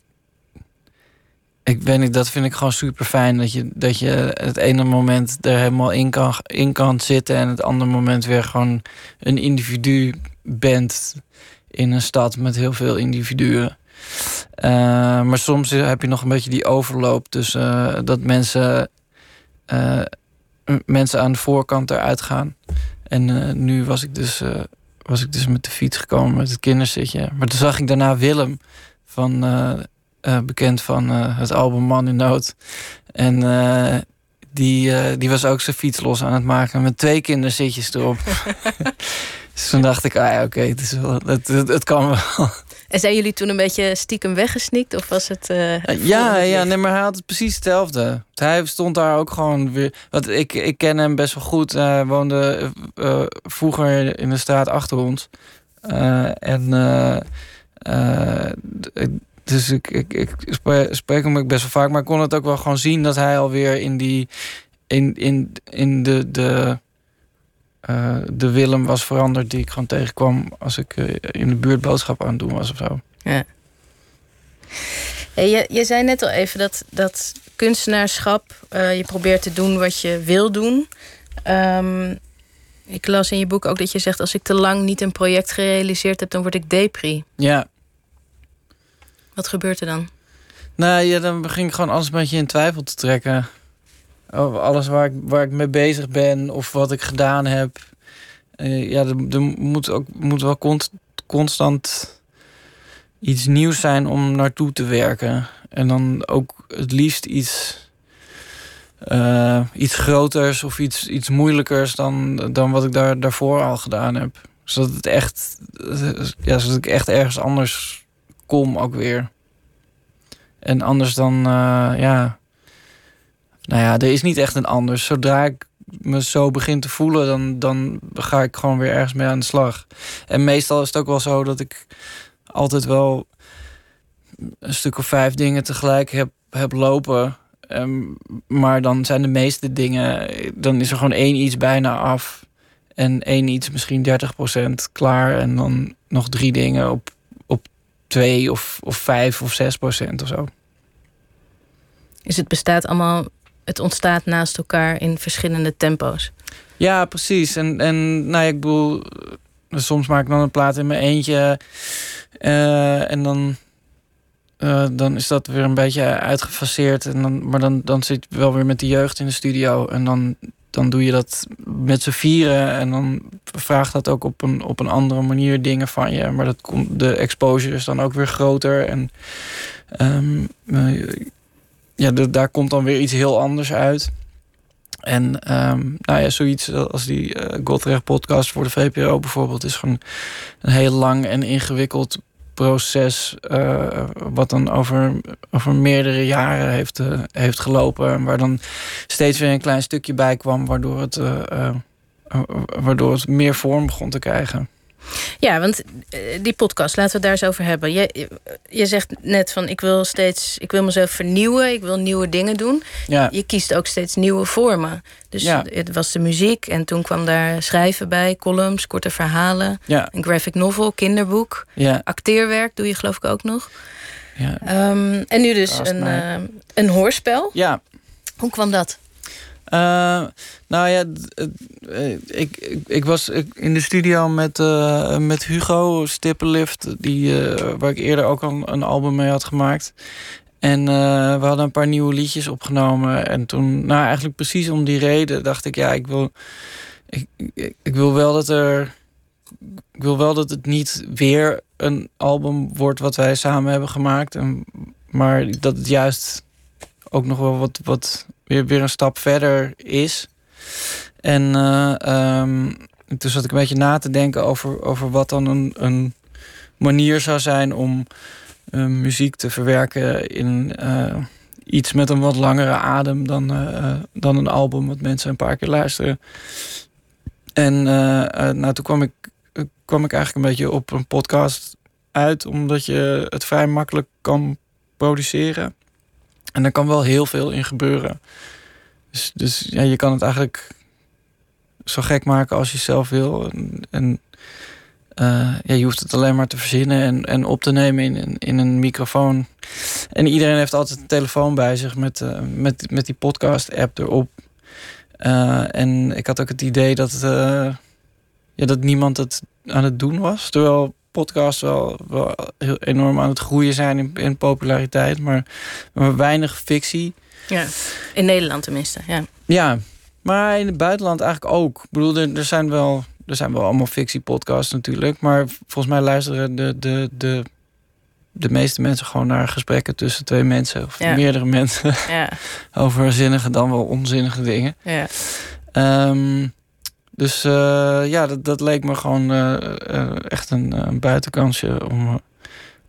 ik weet niet, dat vind ik gewoon super fijn. Dat je, dat je het ene moment er helemaal in kan, in kan zitten. En het andere moment weer gewoon een individu bent in een stad met heel veel individuen. Eh, maar soms heb je nog een beetje die overloop tussen eh, dat mensen, mensen aan de voorkant eruit gaan. En eh, nu was ik, dus, eh, was ik dus met de fiets gekomen met het kinderzitje. Maar toen zag ik daarna Willem, van, eh, bekend van het album Man in Nood. En die, die was ook zijn fiets los aan het maken met twee kinderzitjes erop. dus toen dacht ik, ah ja, oké, het, wel- het, het, het kan wel. En zijn jullie toen een beetje stiekem weggesnikt? Of was het. eh, Ja, ja, nee, maar hij had het precies hetzelfde. Hij stond daar ook gewoon weer. Want ik, ik ken hem best wel goed. Hij woonde eh, eh, vroeger in de straat achter ons. En dus ik, ik, ik spreek, spreek hem ook best wel vaak. Maar ik kon het ook wel gewoon zien dat hij alweer in die. In, in, in de. de eh, de Willem was veranderd die ik gewoon tegenkwam als ik eh, in de buurt boodschappen aan het doen was of zo. Hey, je, je zei net al even dat, dat kunstenaarschap, eh, je probeert te doen wat je wil doen. Ehm, ik las in je boek ook dat je zegt: als ik te lang niet een project gerealiseerd heb, dan word ik depri. Ja, Wat gebeurt er dan? Nou ja, dan begin ik gewoon alles een beetje in twijfel te trekken. Over alles waar ik, waar ik mee bezig ben of wat ik gedaan heb. Eh, ja, er, moet, ook, moet wel const- constant iets nieuws zijn om naartoe te werken. En dan ook het liefst iets, eh, iets groters of iets, iets moeilijkers dan, dan wat ik daar, daarvoor al gedaan heb. Zodat, het echt, ja, zodat ik echt ergens anders kom ook weer. En anders dan, eh, ja. Nou ja, er is niet echt een anders. Zodra ik me zo begin te voelen, dan, dan ga ik gewoon weer ergens mee aan de slag. En meestal is het ook wel zo dat ik altijd wel een stuk of vijf dingen tegelijk heb, heb lopen. Ehm, maar dan zijn de meeste dingen, dan is er gewoon één iets bijna af. En één iets misschien 30% klaar. En dan nog drie dingen op, op twee of, of vijf of zes procent of zo. Dus het bestaat allemaal, het ontstaat naast elkaar in verschillende tempo's. Ja, precies. En, en nou ja, ik bedoel, soms maak ik dan een plaat in mijn eentje. Uh, en dan, uh, dan is dat weer een beetje uitgefaseerd. En dan, maar dan, dan zit je wel weer met de jeugd in de studio. En dan, dan doe je dat met z'n vieren. En dan vraagt dat ook op een, op een andere manier dingen van je. Maar dat komt, de exposure is dan ook weer groter. En um, ja, daar komt dan weer iets heel anders uit. En um, nou ja, zoiets als die uh, Godrecht podcast voor de VPRO bijvoorbeeld... is gewoon een heel lang en ingewikkeld proces... Uh, wat dan over, over meerdere jaren heeft, uh, heeft gelopen... waar dan steeds weer een klein stukje bij kwam... waardoor het, waardoor het meer vorm begon te krijgen. Ja, want eh, die podcast, laten we het daar eens over hebben. Je, je zegt net van ik wil steeds, ik wil mezelf vernieuwen, ik wil nieuwe dingen doen. Ja. Je kiest ook steeds nieuwe vormen. Dus ja. het was de muziek en toen kwam daar schrijven bij, columns, korte verhalen, ja. een graphic novel, kinderboek, ja. acteerwerk doe je geloof ik ook nog. Ja. Um, en nu dus een, uh, een hoorspel. Ja. Hoe kwam dat? Uh, nou ja, ik, ik, ik was in de studio met, uh, met Hugo Stippenlift, die, waar ik eerder ook al een album mee had gemaakt. En we hadden een paar nieuwe liedjes opgenomen. En toen, nou eigenlijk precies om die reden, dacht ik, ja, ik wil, ik, ik, ik wil wel dat er. Ik wil wel dat het niet weer een album wordt wat wij samen hebben gemaakt. En, maar dat het juist ook nog wel wat, wat weer, weer een stap verder is. En uh, um, toen zat ik een beetje na te denken over, over wat dan een, een manier zou zijn om uh, muziek te verwerken in uh, iets met een wat langere adem dan, dan een album wat mensen een paar keer luisteren. En nou, toen kwam ik, kwam ik eigenlijk een beetje op een podcast uit, omdat je het vrij makkelijk kan produceren. En er kan wel heel veel in gebeuren. Dus, dus ja, je kan het eigenlijk zo gek maken als je zelf wil. En, en uh, ja, je hoeft het alleen maar te verzinnen en, en op te nemen in, in, een microfoon. En iedereen heeft altijd een telefoon bij zich met, uh, met, met die podcast-app erop. Uh, en ik had ook het idee dat, ja, dat niemand het aan het doen was. Terwijl podcasts wel, wel heel enorm aan het groeien zijn in, in populariteit, maar, maar weinig fictie. Ja, in Nederland tenminste, ja. Ja, maar in het buitenland eigenlijk ook. Ik bedoel, er, er zijn wel, er zijn wel allemaal fictiepodcasts natuurlijk, maar volgens mij luisteren de, de, de, de meeste mensen gewoon naar gesprekken tussen twee mensen of Ja. meerdere mensen ja. over zinnige dan wel onzinnige dingen. ja. Ehm, dus eh, ja, dat, dat leek me gewoon eh, eh, echt een, een buitenkansje om,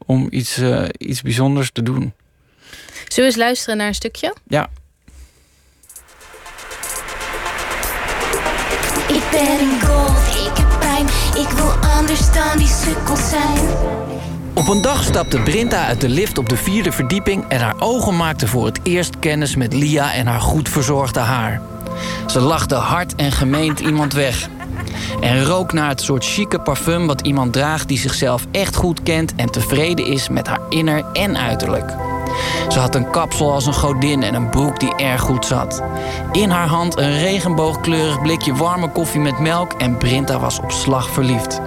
om iets, eh, iets bijzonders te doen. Zullen we eens luisteren naar een stukje? Ja. Ik ben een gold, ik heb pijn. Ik wil anders dan die sukkels zijn. Op een dag stapte Brinta uit de lift op de vierde verdieping en haar ogen maakten voor het eerst kennis met Lia en haar goed verzorgde haar. Ze lachte hard en gemeend iemand weg. En rook naar het soort chique parfum wat iemand draagt die zichzelf echt goed kent en tevreden is met haar inner en uiterlijk. Ze had een kapsel als een godin en een broek die erg goed zat. In haar hand een regenboogkleurig blikje warme koffie met melk en Brinta was op slag verliefd.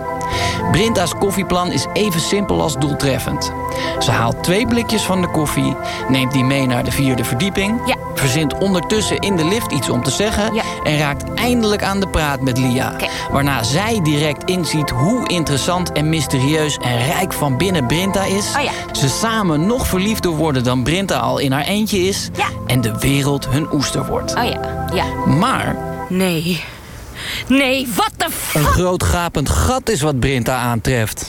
Brinta's koffieplan is even simpel als doeltreffend. Ze haalt twee blikjes van de koffie, neemt die mee naar de vierde verdieping... Ja. verzint ondertussen in de lift iets om te zeggen... Ja. en raakt eindelijk aan de praat met Lia. Waarna zij direct inziet hoe interessant en mysterieus en rijk van binnen Brinta is... Oh ja. ze samen nog verliefder worden dan Brinta al in haar eentje is... En de wereld hun oester wordt. Oh ja, ja. Maar Nee. Nee, wat de fuck? Een groot gapend gat is wat Brinta aantreft.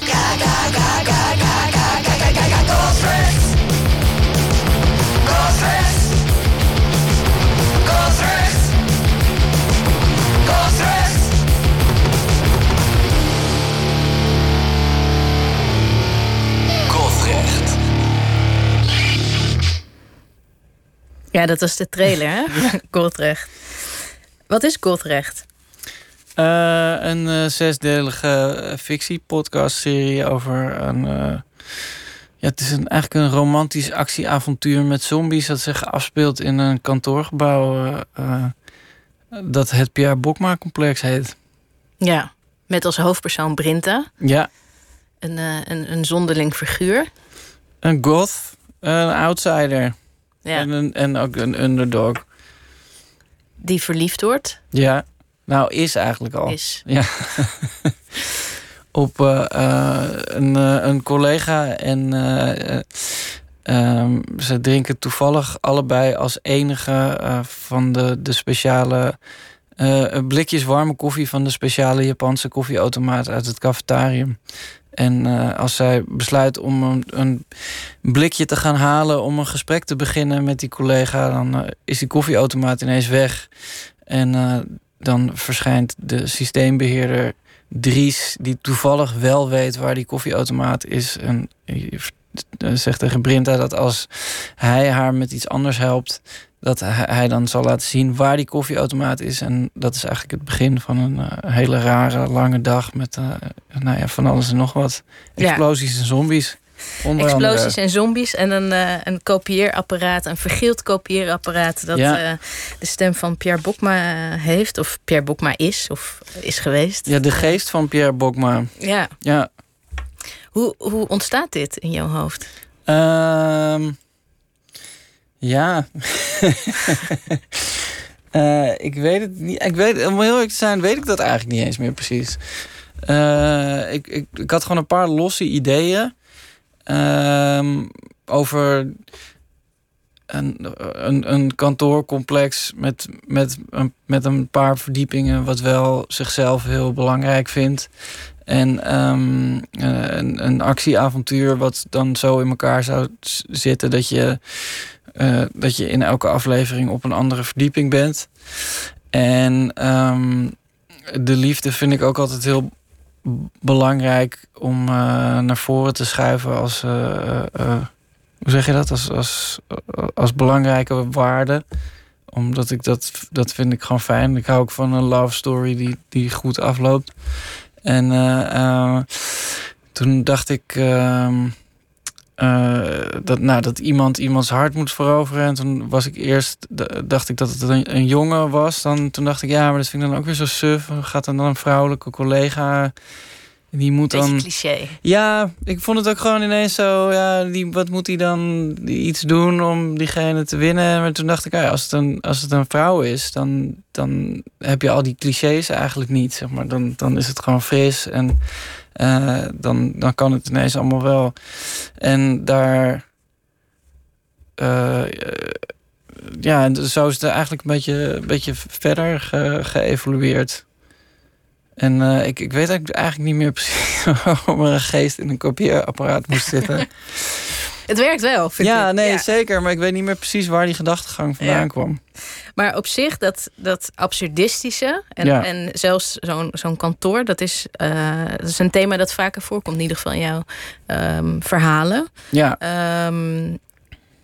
Ja, dat was de trailer, hè? Ja. Wat is Godrecht? Uh, een uh, zesdelige fictie-podcast-serie over een. Uh, ja, het is een, eigenlijk een romantisch actieavontuur met zombies dat zich afspeelt in een kantoorgebouw dat het Pierre Bokma-complex heet. Ja, met als hoofdpersoon Brinta. Ja. Een, een, een zonderling figuur. Een goth, een outsider. Ja. En, een, en ook een underdog. Die verliefd wordt. Ja. Nou, is eigenlijk al. Is. Ja. Op uh, uh, een, uh, een collega en um, ze drinken toevallig allebei als enige van de, de speciale blikjes warme koffie van de speciale Japanse koffieautomaat uit het cafetarium. En als zij besluit om een, een, blikje te gaan halen om een gesprek te beginnen met die collega, dan is die koffieautomaat ineens weg. En dan verschijnt de systeembeheerder Dries, die toevallig wel weet waar die koffieautomaat is. En zegt tegen Brinta dat als hij haar met iets anders helpt, dat hij dan zal laten zien waar die koffieautomaat is. En dat is eigenlijk het begin van een uh, hele rare, lange dag met uh, nou ja, van alles en nog wat. Explosies ja. en zombies. Explosies en zombies en een, uh, een kopieerapparaat, een vergeeld kopieerapparaat dat ja. uh, de stem van Pierre Bokma heeft, of Pierre Bokma is, of is geweest. Ja, de geest van Pierre Bokma. Ja. ja. Hoe, hoe ontstaat dit in jouw hoofd? Um, ja. uh, ik weet het niet. Ik weet, om heel eerlijk te zijn, weet ik dat eigenlijk niet eens meer precies. ik, ik, ik had gewoon een paar losse ideeën. Um, over een, een, een kantoorcomplex met, met, een, met een paar verdiepingen, wat wel zichzelf heel belangrijk vindt. En um, een, een actieavontuur wat dan zo in elkaar zou zitten dat je, uh, dat je in elke aflevering op een andere verdieping bent. En um, de liefde vind ik ook altijd heel belangrijk om uh, naar voren te schuiven als. Uh, uh, hoe zeg je dat? Als, als, als belangrijke waarde. Omdat ik dat, dat vind ik gewoon fijn. Ik hou ook van een love story die, die goed afloopt. En toen dacht ik. Ehm, dat, nou, dat iemand iemands hart moet veroveren. En toen was ik eerst, dacht ik dat het een, een jongen was. Dan, toen dacht ik, ja, maar dat vind ik dan ook weer zo suf. Gaat er dan een vrouwelijke collega die moet Beetje dan. cliché. Ja, ik vond het ook gewoon ineens zo. Ja, die, wat moet hij dan iets doen om diegene te winnen? Maar toen dacht ik, ja, als, het een, als het een vrouw is, dan, dan heb je al die clichés eigenlijk niet. Zeg maar. dan, dan is het gewoon fris en uh, dan, dan kan het ineens allemaal wel. En daar. Uh, ja, zo is het eigenlijk een beetje, een beetje verder ge, geëvolueerd. En uh, ik, ik weet eigenlijk niet meer precies waarom er een geest in een kopieerapparaat moest zitten. Het werkt wel, vind ja, ik. nee, zeker. Maar ik weet niet meer precies waar die gedachtegang vandaan ja. kwam. Maar op zich, dat, dat absurdistische en, ja. en zelfs zo'n zo'n kantoor, dat is, uh, dat is een thema dat vaker voorkomt, in ieder geval in jouw um, verhalen. Ja. Um,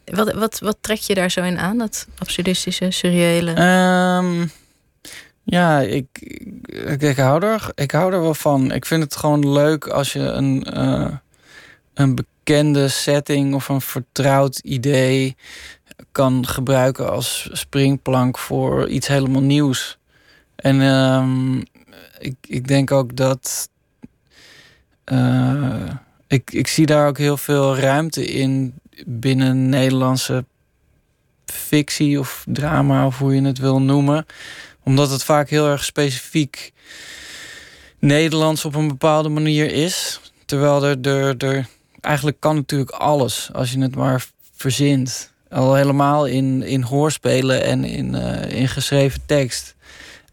wat, wat, wat trek je daar zo in aan, dat absurdistische, surreële? Um, ja, ik, ik, ik, hou er, ik hou er wel van. Ik vind het gewoon leuk als je een, uh, een bekende setting of een vertrouwd idee kan gebruiken als springplank voor iets helemaal nieuws. En um, ik, ik denk ook dat. Uh, ik, ik zie daar ook heel veel ruimte in binnen Nederlandse fictie of drama, of hoe je het wil noemen omdat het vaak heel erg specifiek Nederlands op een bepaalde manier is. Terwijl er, er, er eigenlijk kan natuurlijk alles als je het maar verzint. Al helemaal in, in hoorspelen en in, uh, in geschreven tekst.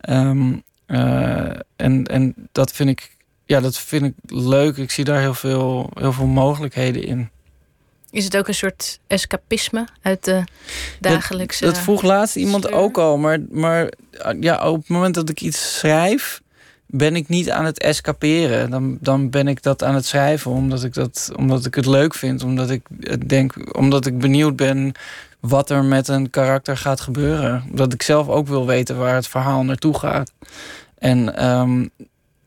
Um, uh, en, en dat vind ik, ja, dat vind ik leuk. Ik zie daar heel veel, heel veel mogelijkheden in. Is het ook een soort escapisme uit de dagelijkse... Dat, dat vroeg laatst iemand ook al. Maar, maar ja, op het moment dat ik iets schrijf... ben ik niet aan het escaperen. Dan, dan ben ik dat aan het schrijven omdat ik, dat, omdat ik het leuk vind. Omdat ik, denk, omdat ik benieuwd ben wat er met een karakter gaat gebeuren. Dat ik zelf ook wil weten waar het verhaal naartoe gaat. En ehm,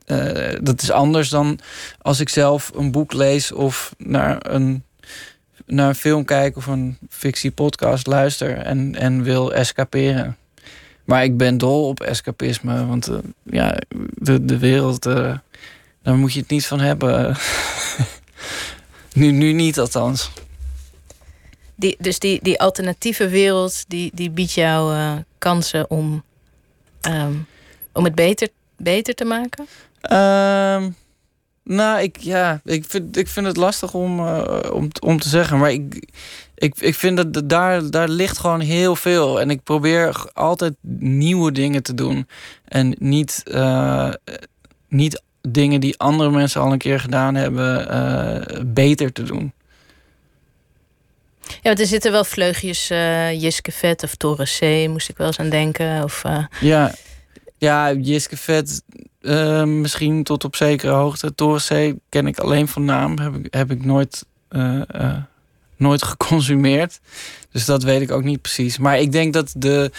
eh, dat is anders dan als ik zelf een boek lees of naar een, naar een film kijk of een fictiepodcast luister en, en wil escaperen. Maar ik ben dol op escapisme, want uh, ja, de, de wereld, uh, daar moet je het niet van hebben. nu, nu niet althans. Die, dus die, die alternatieve wereld, die, die biedt jou uh, kansen om, um, om het beter, beter te maken? Um, nou, ik, ja, ik, vind, ik vind het lastig om, om, om te zeggen. Maar ik, ik, ik vind dat daar, daar ligt gewoon heel veel. En ik probeer altijd nieuwe dingen te doen. En niet, uh, niet dingen die andere mensen al een keer gedaan hebben, uh, beter te doen. Ja, want er zitten wel vleugjes uh, Jiske Vet of Torres C, moest ik wel eens aan denken. Of, uh... Ja, ja Jiske Vet uh, misschien tot op zekere hoogte. Torres C ken ik alleen van naam, heb ik, heb ik nooit, nooit geconsumeerd. Dus dat weet ik ook niet precies. Maar ik denk dat de,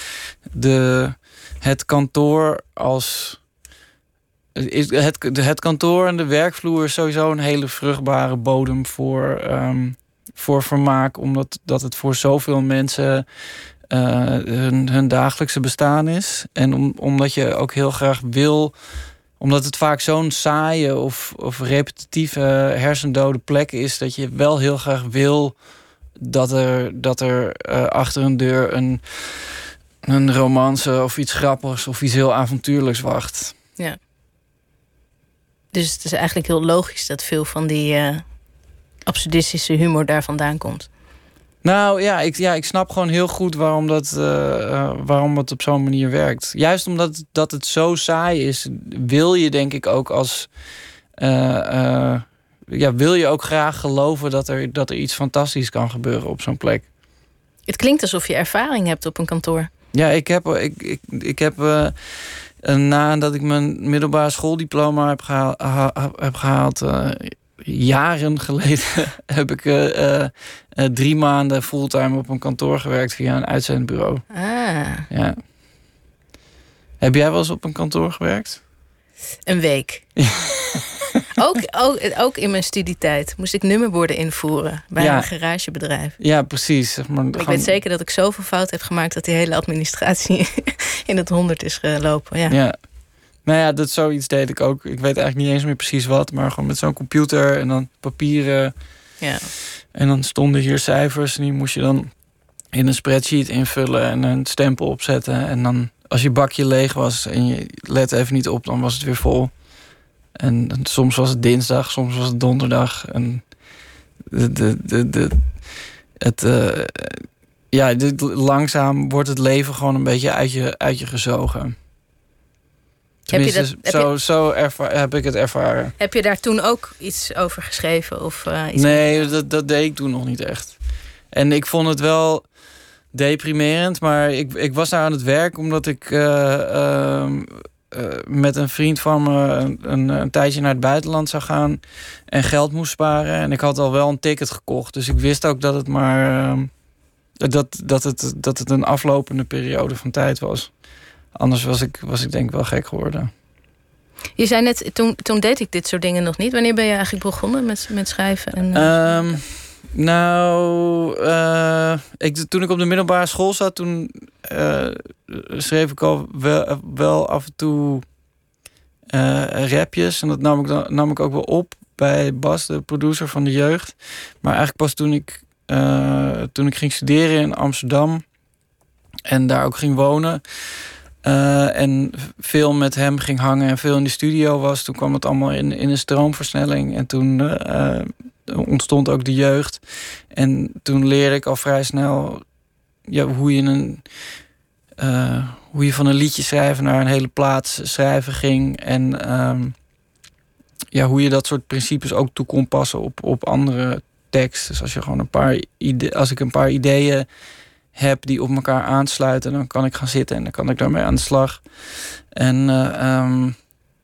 de, het kantoor als... Is het, het kantoor en de werkvloer is sowieso een hele vruchtbare bodem voor... Um, voor vermaak, omdat dat het voor zoveel mensen uh, hun, hun, dagelijkse bestaan is. En om, omdat je ook heel graag wil, omdat het vaak zo'n saaie of, of repetitieve hersendode plek is, dat je wel heel graag wil dat er, dat er uh, achter een deur een, een romance of iets grappigs of iets heel avontuurlijks wacht. Ja. Dus het is eigenlijk heel logisch dat veel van die. Uh absurdistische humor daar vandaan komt. Nou ja, ik, ja, ik snap gewoon heel goed waarom dat, uh, uh, waarom het op zo'n manier werkt. Juist omdat dat het zo saai is, wil je denk ik ook als. Uh, ja, wil je ook graag geloven dat er, dat er iets fantastisch kan gebeuren op zo'n plek. Het klinkt alsof je ervaring hebt op een kantoor. Ja, ik heb, ik, ik, ik heb nadat ik mijn middelbare schooldiploma heb, gehaal, ha, heb gehaald jaren geleden heb ik uh, uh, drie maanden fulltime op een kantoor gewerkt via een uitzendbureau. Ah. Ja. Heb jij wel eens op een kantoor gewerkt? Een week. ook, ook, ook in mijn studietijd moest ik nummerborden invoeren bij ja. een garagebedrijf. Ja, precies. Maar ik gewoon... weet zeker dat ik zoveel fout heb gemaakt dat die hele administratie in het honderd is gelopen. Ja. ja. Nou ja, dat zoiets deed ik ook. Ik weet eigenlijk niet eens meer precies wat, maar gewoon met zo'n computer en dan papieren. Ja. En dan stonden hier cijfers en die moest je dan in een spreadsheet invullen en een stempel opzetten. En dan als je bakje leeg was en je let even niet op, dan was het weer vol. En, en soms was het dinsdag, soms was het donderdag. En de, de, de, de het, uh, ja, dit, langzaam wordt het leven gewoon een beetje uit je, uit je gezogen. Tenminste, heb je dat, zo, je, zo heb ik het ervaren. Heb je daar toen ook iets over geschreven? Of, uh, iets nee, dat, dat deed ik toen nog niet echt. En ik vond het wel deprimerend, maar ik, ik was daar aan het werk omdat ik uh, uh, met een vriend van me een, een, een, tijdje naar het buitenland zou gaan en geld moest sparen. En ik had al wel een ticket gekocht, dus ik wist ook dat het maar ehm, dat, dat, het, dat het een aflopende periode van tijd was. Anders was ik, was ik denk ik wel gek geworden. Je zei net, toen, toen deed ik dit soort dingen nog niet. Wanneer ben je eigenlijk begonnen met, met schrijven? En, um, nou, uh, ik, toen ik op de middelbare school zat, toen uh, schreef ik al wel, wel af en toe uh, rapjes. En dat nam ik, nam ik ook wel op bij Bas, de producer van de jeugd. Maar eigenlijk pas toen ik, toen ik ging studeren in Amsterdam en daar ook ging wonen. Uh, en veel met hem ging hangen en veel in de studio was. Toen kwam het allemaal in, in een stroomversnelling. En toen uh, ontstond ook de jeugd. En toen leerde ik al vrij snel ja, hoe, je een, uh, hoe je van een liedje schrijven naar een hele plaats schrijven ging. En um, ja, hoe je dat soort principes ook toe kon passen op, op andere teksten. Dus als je gewoon een paar ide als ik een paar ideeën heb die op elkaar aansluiten, dan kan ik gaan zitten en dan kan ik daarmee aan de slag. En uh, um,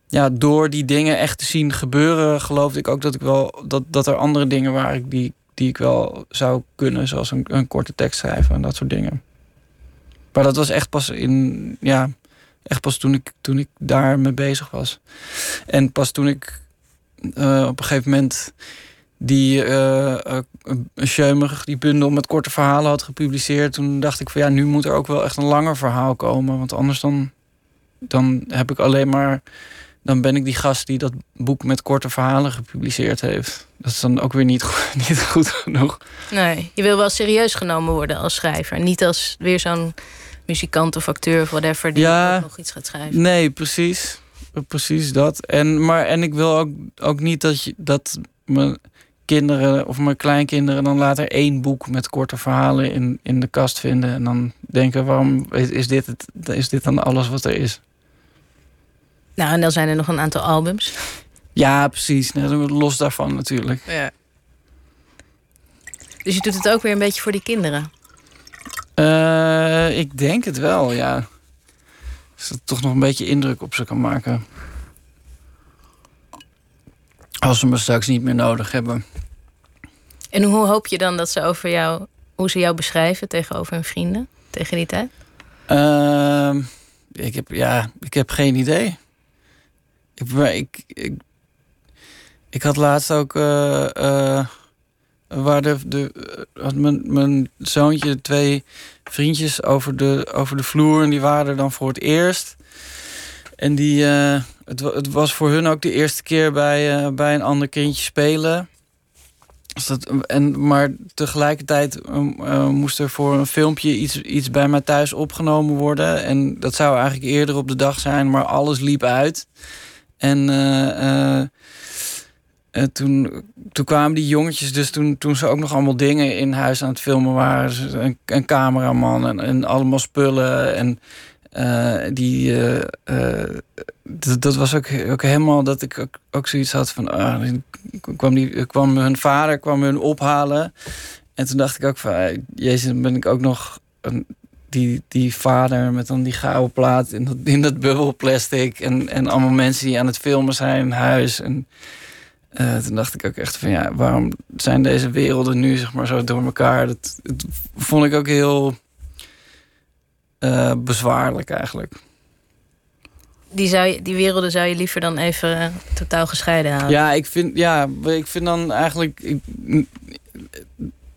ja, door die dingen echt te zien gebeuren, geloofde ik ook dat ik wel dat, dat er andere dingen waren die, die ik wel zou kunnen, zoals een, een korte tekst schrijven en dat soort dingen. Maar dat was echt pas in, ja, echt pas toen ik, toen ik daar mee bezig was. En pas toen ik uh, op een gegeven moment die uh, die bundel met korte verhalen had gepubliceerd. Toen dacht ik van ja, nu moet er ook wel echt een langer verhaal komen. Want anders dan, dan heb ik alleen maar. Dan ben ik die gast die dat boek met korte verhalen gepubliceerd heeft. Dat is dan ook weer niet, niet goed genoeg. Nee, je wil wel serieus genomen worden als schrijver. Niet als weer zo'n muzikant of acteur of whatever die ja, nog iets gaat schrijven. Nee, precies. Precies dat. En, maar, en ik wil ook, ook niet dat, je, dat mijn kinderen of mijn kleinkinderen dan later één boek met korte verhalen in, in de kast vinden. En dan denken: waarom is dit, het, is dit dan alles wat er is? Nou, en dan zijn er nog een aantal albums. Ja, precies. Los daarvan natuurlijk. Ja. Dus je doet het ook weer een beetje voor die kinderen? Uh, ik denk het wel, ja. Dus dat toch nog een beetje indruk op ze kan maken. Als ze me straks niet meer nodig hebben. En hoe hoop je dan dat ze over jou, hoe ze jou beschrijven tegenover hun vrienden tegen die tijd? Uh, ik heb, ja, ik heb geen idee. Ik, ik, ik, ik had laatst ook. Uh, waar de, de, had mijn, mijn zoontje twee vriendjes over de, over de vloer. En die waren er dan voor het eerst. En die, uh, het, het, was voor hun ook de eerste keer bij, uh, bij een ander kindje spelen. Dus dat, en, maar tegelijkertijd uh, moest er voor een filmpje iets, iets bij mij thuis opgenomen worden. En dat zou eigenlijk eerder op de dag zijn, maar alles liep uit. En en toen, toen kwamen die jongetjes, dus toen, toen ze ook nog allemaal dingen in huis aan het filmen waren. Een, een cameraman en, en allemaal spullen. En uh, die, uh, uh, dat, was ook, ook helemaal dat ik ook, zoiets had van. Uh, kwam, die, kwam hun vader kwam hun ophalen. En toen dacht ik ook van. Jezus, ben ik ook nog. Een, die, die vader met dan die gouden plaat in dat, in dat bubbelplastic. En, en allemaal mensen die aan het filmen zijn huis. En toen dacht ik ook echt van ja, waarom zijn deze werelden nu zeg maar zo door elkaar? Dat, dat vond ik ook heel uh, bezwaarlijk eigenlijk. Die, zou je, die werelden zou je liever dan even uh, totaal gescheiden houden? Ja, ik vind, ja, ik vind dan eigenlijk. Ik,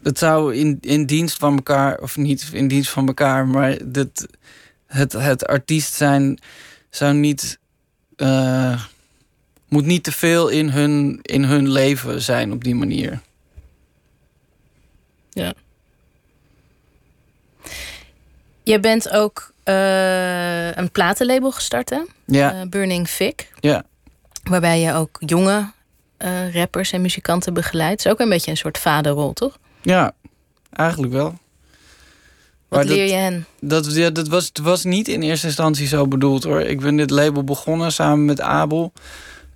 het zou in, in dienst van elkaar, of niet in dienst van elkaar, maar dit, het, het artiest zijn zou niet moet niet te veel in hun, in hun leven zijn op die manier. Ja. Je bent ook uh, een platenlabel gestart, hè? Ja. Uh, Burning Vic. Ja. Waarbij je ook jonge uh, rappers en muzikanten begeleidt. Dat is ook een beetje een soort vaderrol, toch? Ja, eigenlijk wel. Wat maar leer dat, je hen? Dat, ja, dat was, was niet in eerste instantie zo bedoeld hoor. Ik ben dit label begonnen samen met Abel.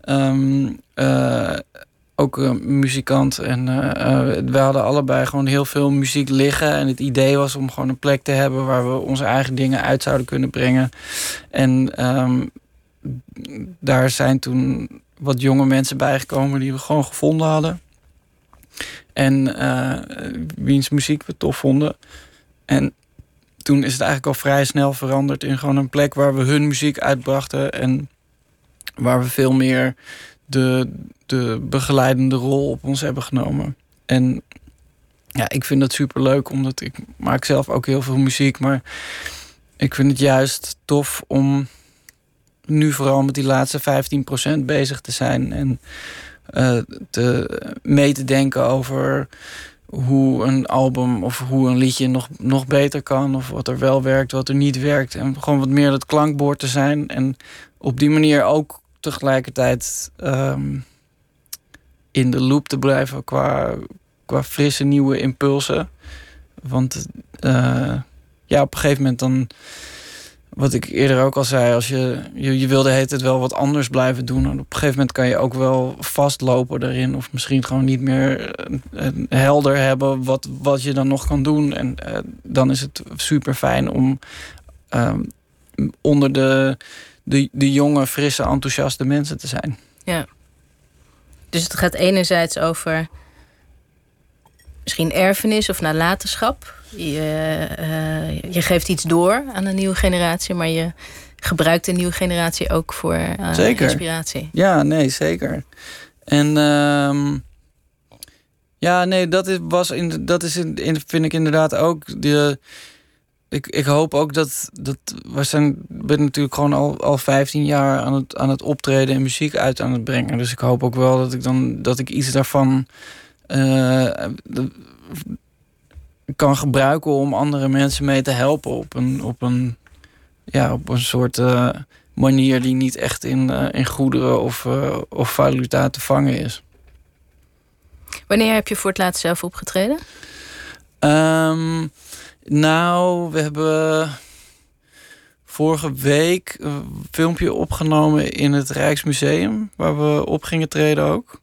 Um, uh, ook een muzikant. En uh, we hadden allebei gewoon heel veel muziek liggen. En het idee was om gewoon een plek te hebben waar we onze eigen dingen uit zouden kunnen brengen. En um, daar zijn toen wat jonge mensen bijgekomen die we gewoon gevonden hadden. En uh, wiens muziek we tof vonden. En toen is het eigenlijk al vrij snel veranderd in gewoon een plek waar we hun muziek uitbrachten. En waar we veel meer de, de begeleidende rol op ons hebben genomen. En ja, ik vind dat super leuk, omdat ik maak zelf ook heel veel muziek. Maar ik vind het juist tof om nu vooral met die laatste 15% bezig te zijn. En uh, te, mee te denken over hoe een album of hoe een liedje nog, nog beter kan. Of wat er wel werkt, wat er niet werkt. En gewoon wat meer het klankbord te zijn. En op die manier ook tegelijkertijd ehm, in de loop te blijven qua, qua frisse nieuwe impulsen. Want uh, ja, op een gegeven moment dan, wat ik eerder ook al zei, als je, je, je wilde heet het wel wat anders blijven doen. En op een gegeven moment kan je ook wel vastlopen daarin. Of misschien gewoon niet meer uh, helder hebben wat, wat je dan nog kan doen. En dan is het super fijn om ehm, onder de de, de jonge, frisse, enthousiaste mensen te zijn. Ja. Dus het gaat enerzijds over misschien erfenis of nalatenschap. Je, eh, je geeft iets door aan een nieuwe generatie, maar je gebruikt de nieuwe generatie ook voor uh, Zeker. inspiratie. Ja, nee, zeker. En ehm, ja, nee, dat is, was in, dat is in, in, vind ik inderdaad ook de. Ik, ik hoop ook dat, dat we zijn ben natuurlijk gewoon al, al 15 jaar aan het, aan het optreden en muziek uit aan het brengen. Dus ik hoop ook wel dat ik dan dat ik iets daarvan eh, kan gebruiken om andere mensen mee te helpen op een, op een, ja, op een soort uh, manier die niet echt in, uh, in goederen of, of valuta te vangen is. Wanneer heb je voor het laatst zelf opgetreden? Um, nou, we hebben vorige week een filmpje opgenomen in het Rijksmuseum, waar we op gingen treden ook.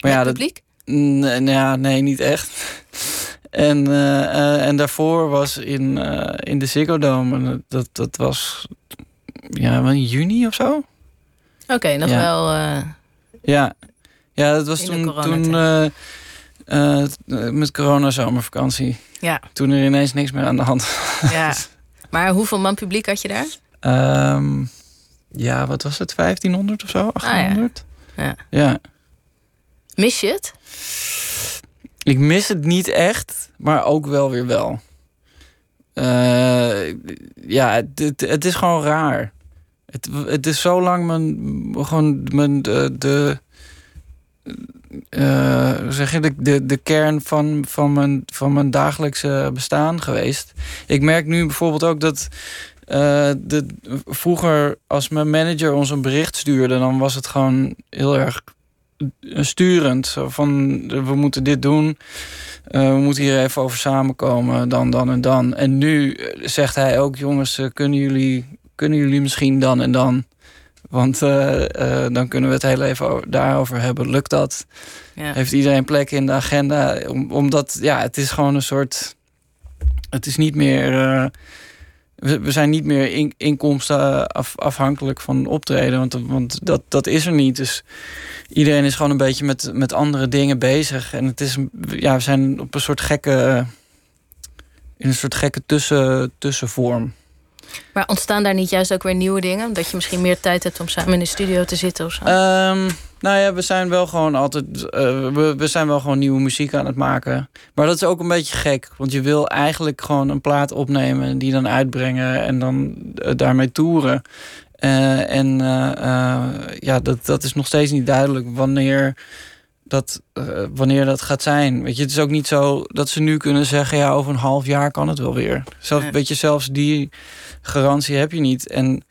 Maar ja, publiek? Nee, nee, niet echt. En, uh, uh, en daarvoor was in, uh, in de Ziggo Dome. En dat, dat was ja, in juni of zo. Oké, okay, nog ja. wel. Ja. ja, dat was toen, toen met corona zomervakantie. Ja. Toen er ineens niks meer aan de hand was. Ja. Maar hoeveel man publiek had je daar? Um, ja, wat was het? 1500 of zo? 1800? Ah, ja. ja. ja. Mis je het? Ik mis het niet echt, maar ook wel weer wel. Uh, ja, het, het, het, is gewoon raar. Het, het is zo lang mijn, gewoon mijn, de, de uh, zeg de, de, kern van, van, mijn, van mijn dagelijkse bestaan geweest. Ik merk nu bijvoorbeeld ook dat uh, de, vroeger als mijn manager ons een bericht stuurde, dan was het gewoon heel erg sturend. Van we moeten dit doen, we moeten hier even over samenkomen, dan, dan en dan. En nu zegt hij ook, jongens, kunnen jullie, kunnen jullie misschien dan en dan? Want uh, uh, dan kunnen we het heel even daarover hebben. Lukt dat? Ja. Heeft iedereen plek in de agenda? Om, omdat, ja, het is gewoon een soort... Het is niet meer... Uh, we, we, zijn niet meer in, inkomsten af, afhankelijk van optreden. Want, want dat, dat is er niet. Dus iedereen is gewoon een beetje met, met andere dingen bezig. En het is... Ja, we zijn op een soort gekke... In een soort gekke tussen, tussenvorm. Maar ontstaan daar niet juist ook weer nieuwe dingen? Dat je misschien meer tijd hebt om samen in de studio te zitten of zo? Um, nou ja, we zijn wel gewoon altijd. Uh, we, we zijn wel gewoon nieuwe muziek aan het maken. Maar dat is ook een beetje gek. Want je wil eigenlijk gewoon een plaat opnemen en die dan uitbrengen en dan uh, daarmee toeren. Uh, en ja, dat, dat is nog steeds niet duidelijk wanneer dat, uh, wanneer dat gaat zijn. Weet je, het is ook niet zo dat ze nu kunnen zeggen... ja, over een half jaar kan het wel weer. Zelfs, ja. weet je, zelfs die garantie heb je niet. En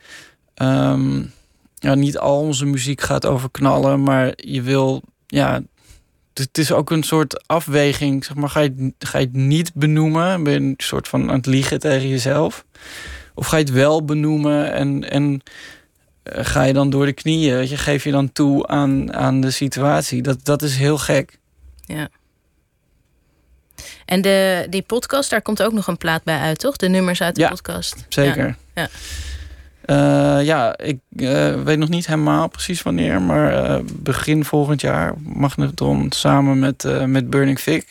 um, ja, niet al onze muziek gaat over knallen... maar je wil, ja... Het is ook een soort afweging. Zeg maar, ga, je, ga je het niet benoemen? Ben je een soort van aan het liegen tegen jezelf? Of ga je het wel benoemen en... en ga je dan door de knieën? Weet je, geef je dan toe aan, aan de situatie? Dat, dat is heel gek. Ja. En de, die podcast, daar komt ook nog een plaat bij uit, toch? De nummers uit de ja, podcast. Zeker. Ja, ja. Uh, ja ik uh, weet nog niet helemaal precies wanneer, maar uh, begin volgend jaar Magnetron samen met, met Burning Fig.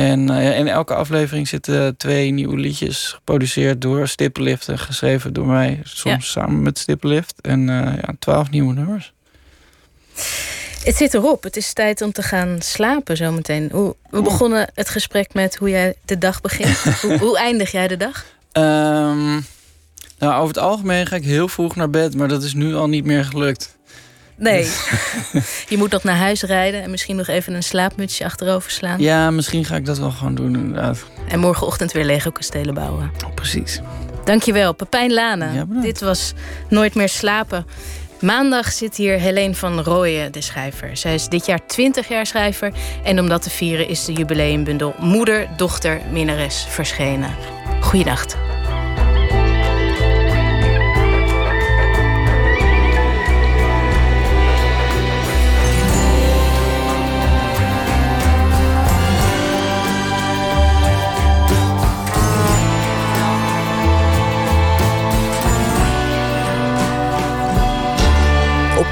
En in elke aflevering zitten twee nieuwe liedjes geproduceerd door Stippenlift en geschreven door mij, soms ja. samen met Stippenlift. En ja, twaalf nieuwe nummers. Het zit erop. Het is tijd om te gaan slapen zometeen. Hoe, we begonnen het gesprek met hoe jij de dag begint. hoe, hoe, eindig jij de dag? Um, nou, over het algemeen ga ik heel vroeg naar bed, maar dat is nu al niet meer gelukt. Nee. je moet nog naar huis rijden en misschien nog even een slaapmutsje achterover slaan. Ja, misschien ga ik dat wel gewoon doen, inderdaad. En morgenochtend weer Lego kastelen bouwen. Precies. Dankjewel, Pepijn Lane. Ja, Dit was Nooit meer slapen. Maandag zit hier Helene van Rooyen, de schrijver. Zij is dit jaar 20 jaar schrijver. En om dat te vieren is de jubileumbundel Moeder, Dochter, Minnares verschenen. Goeienacht.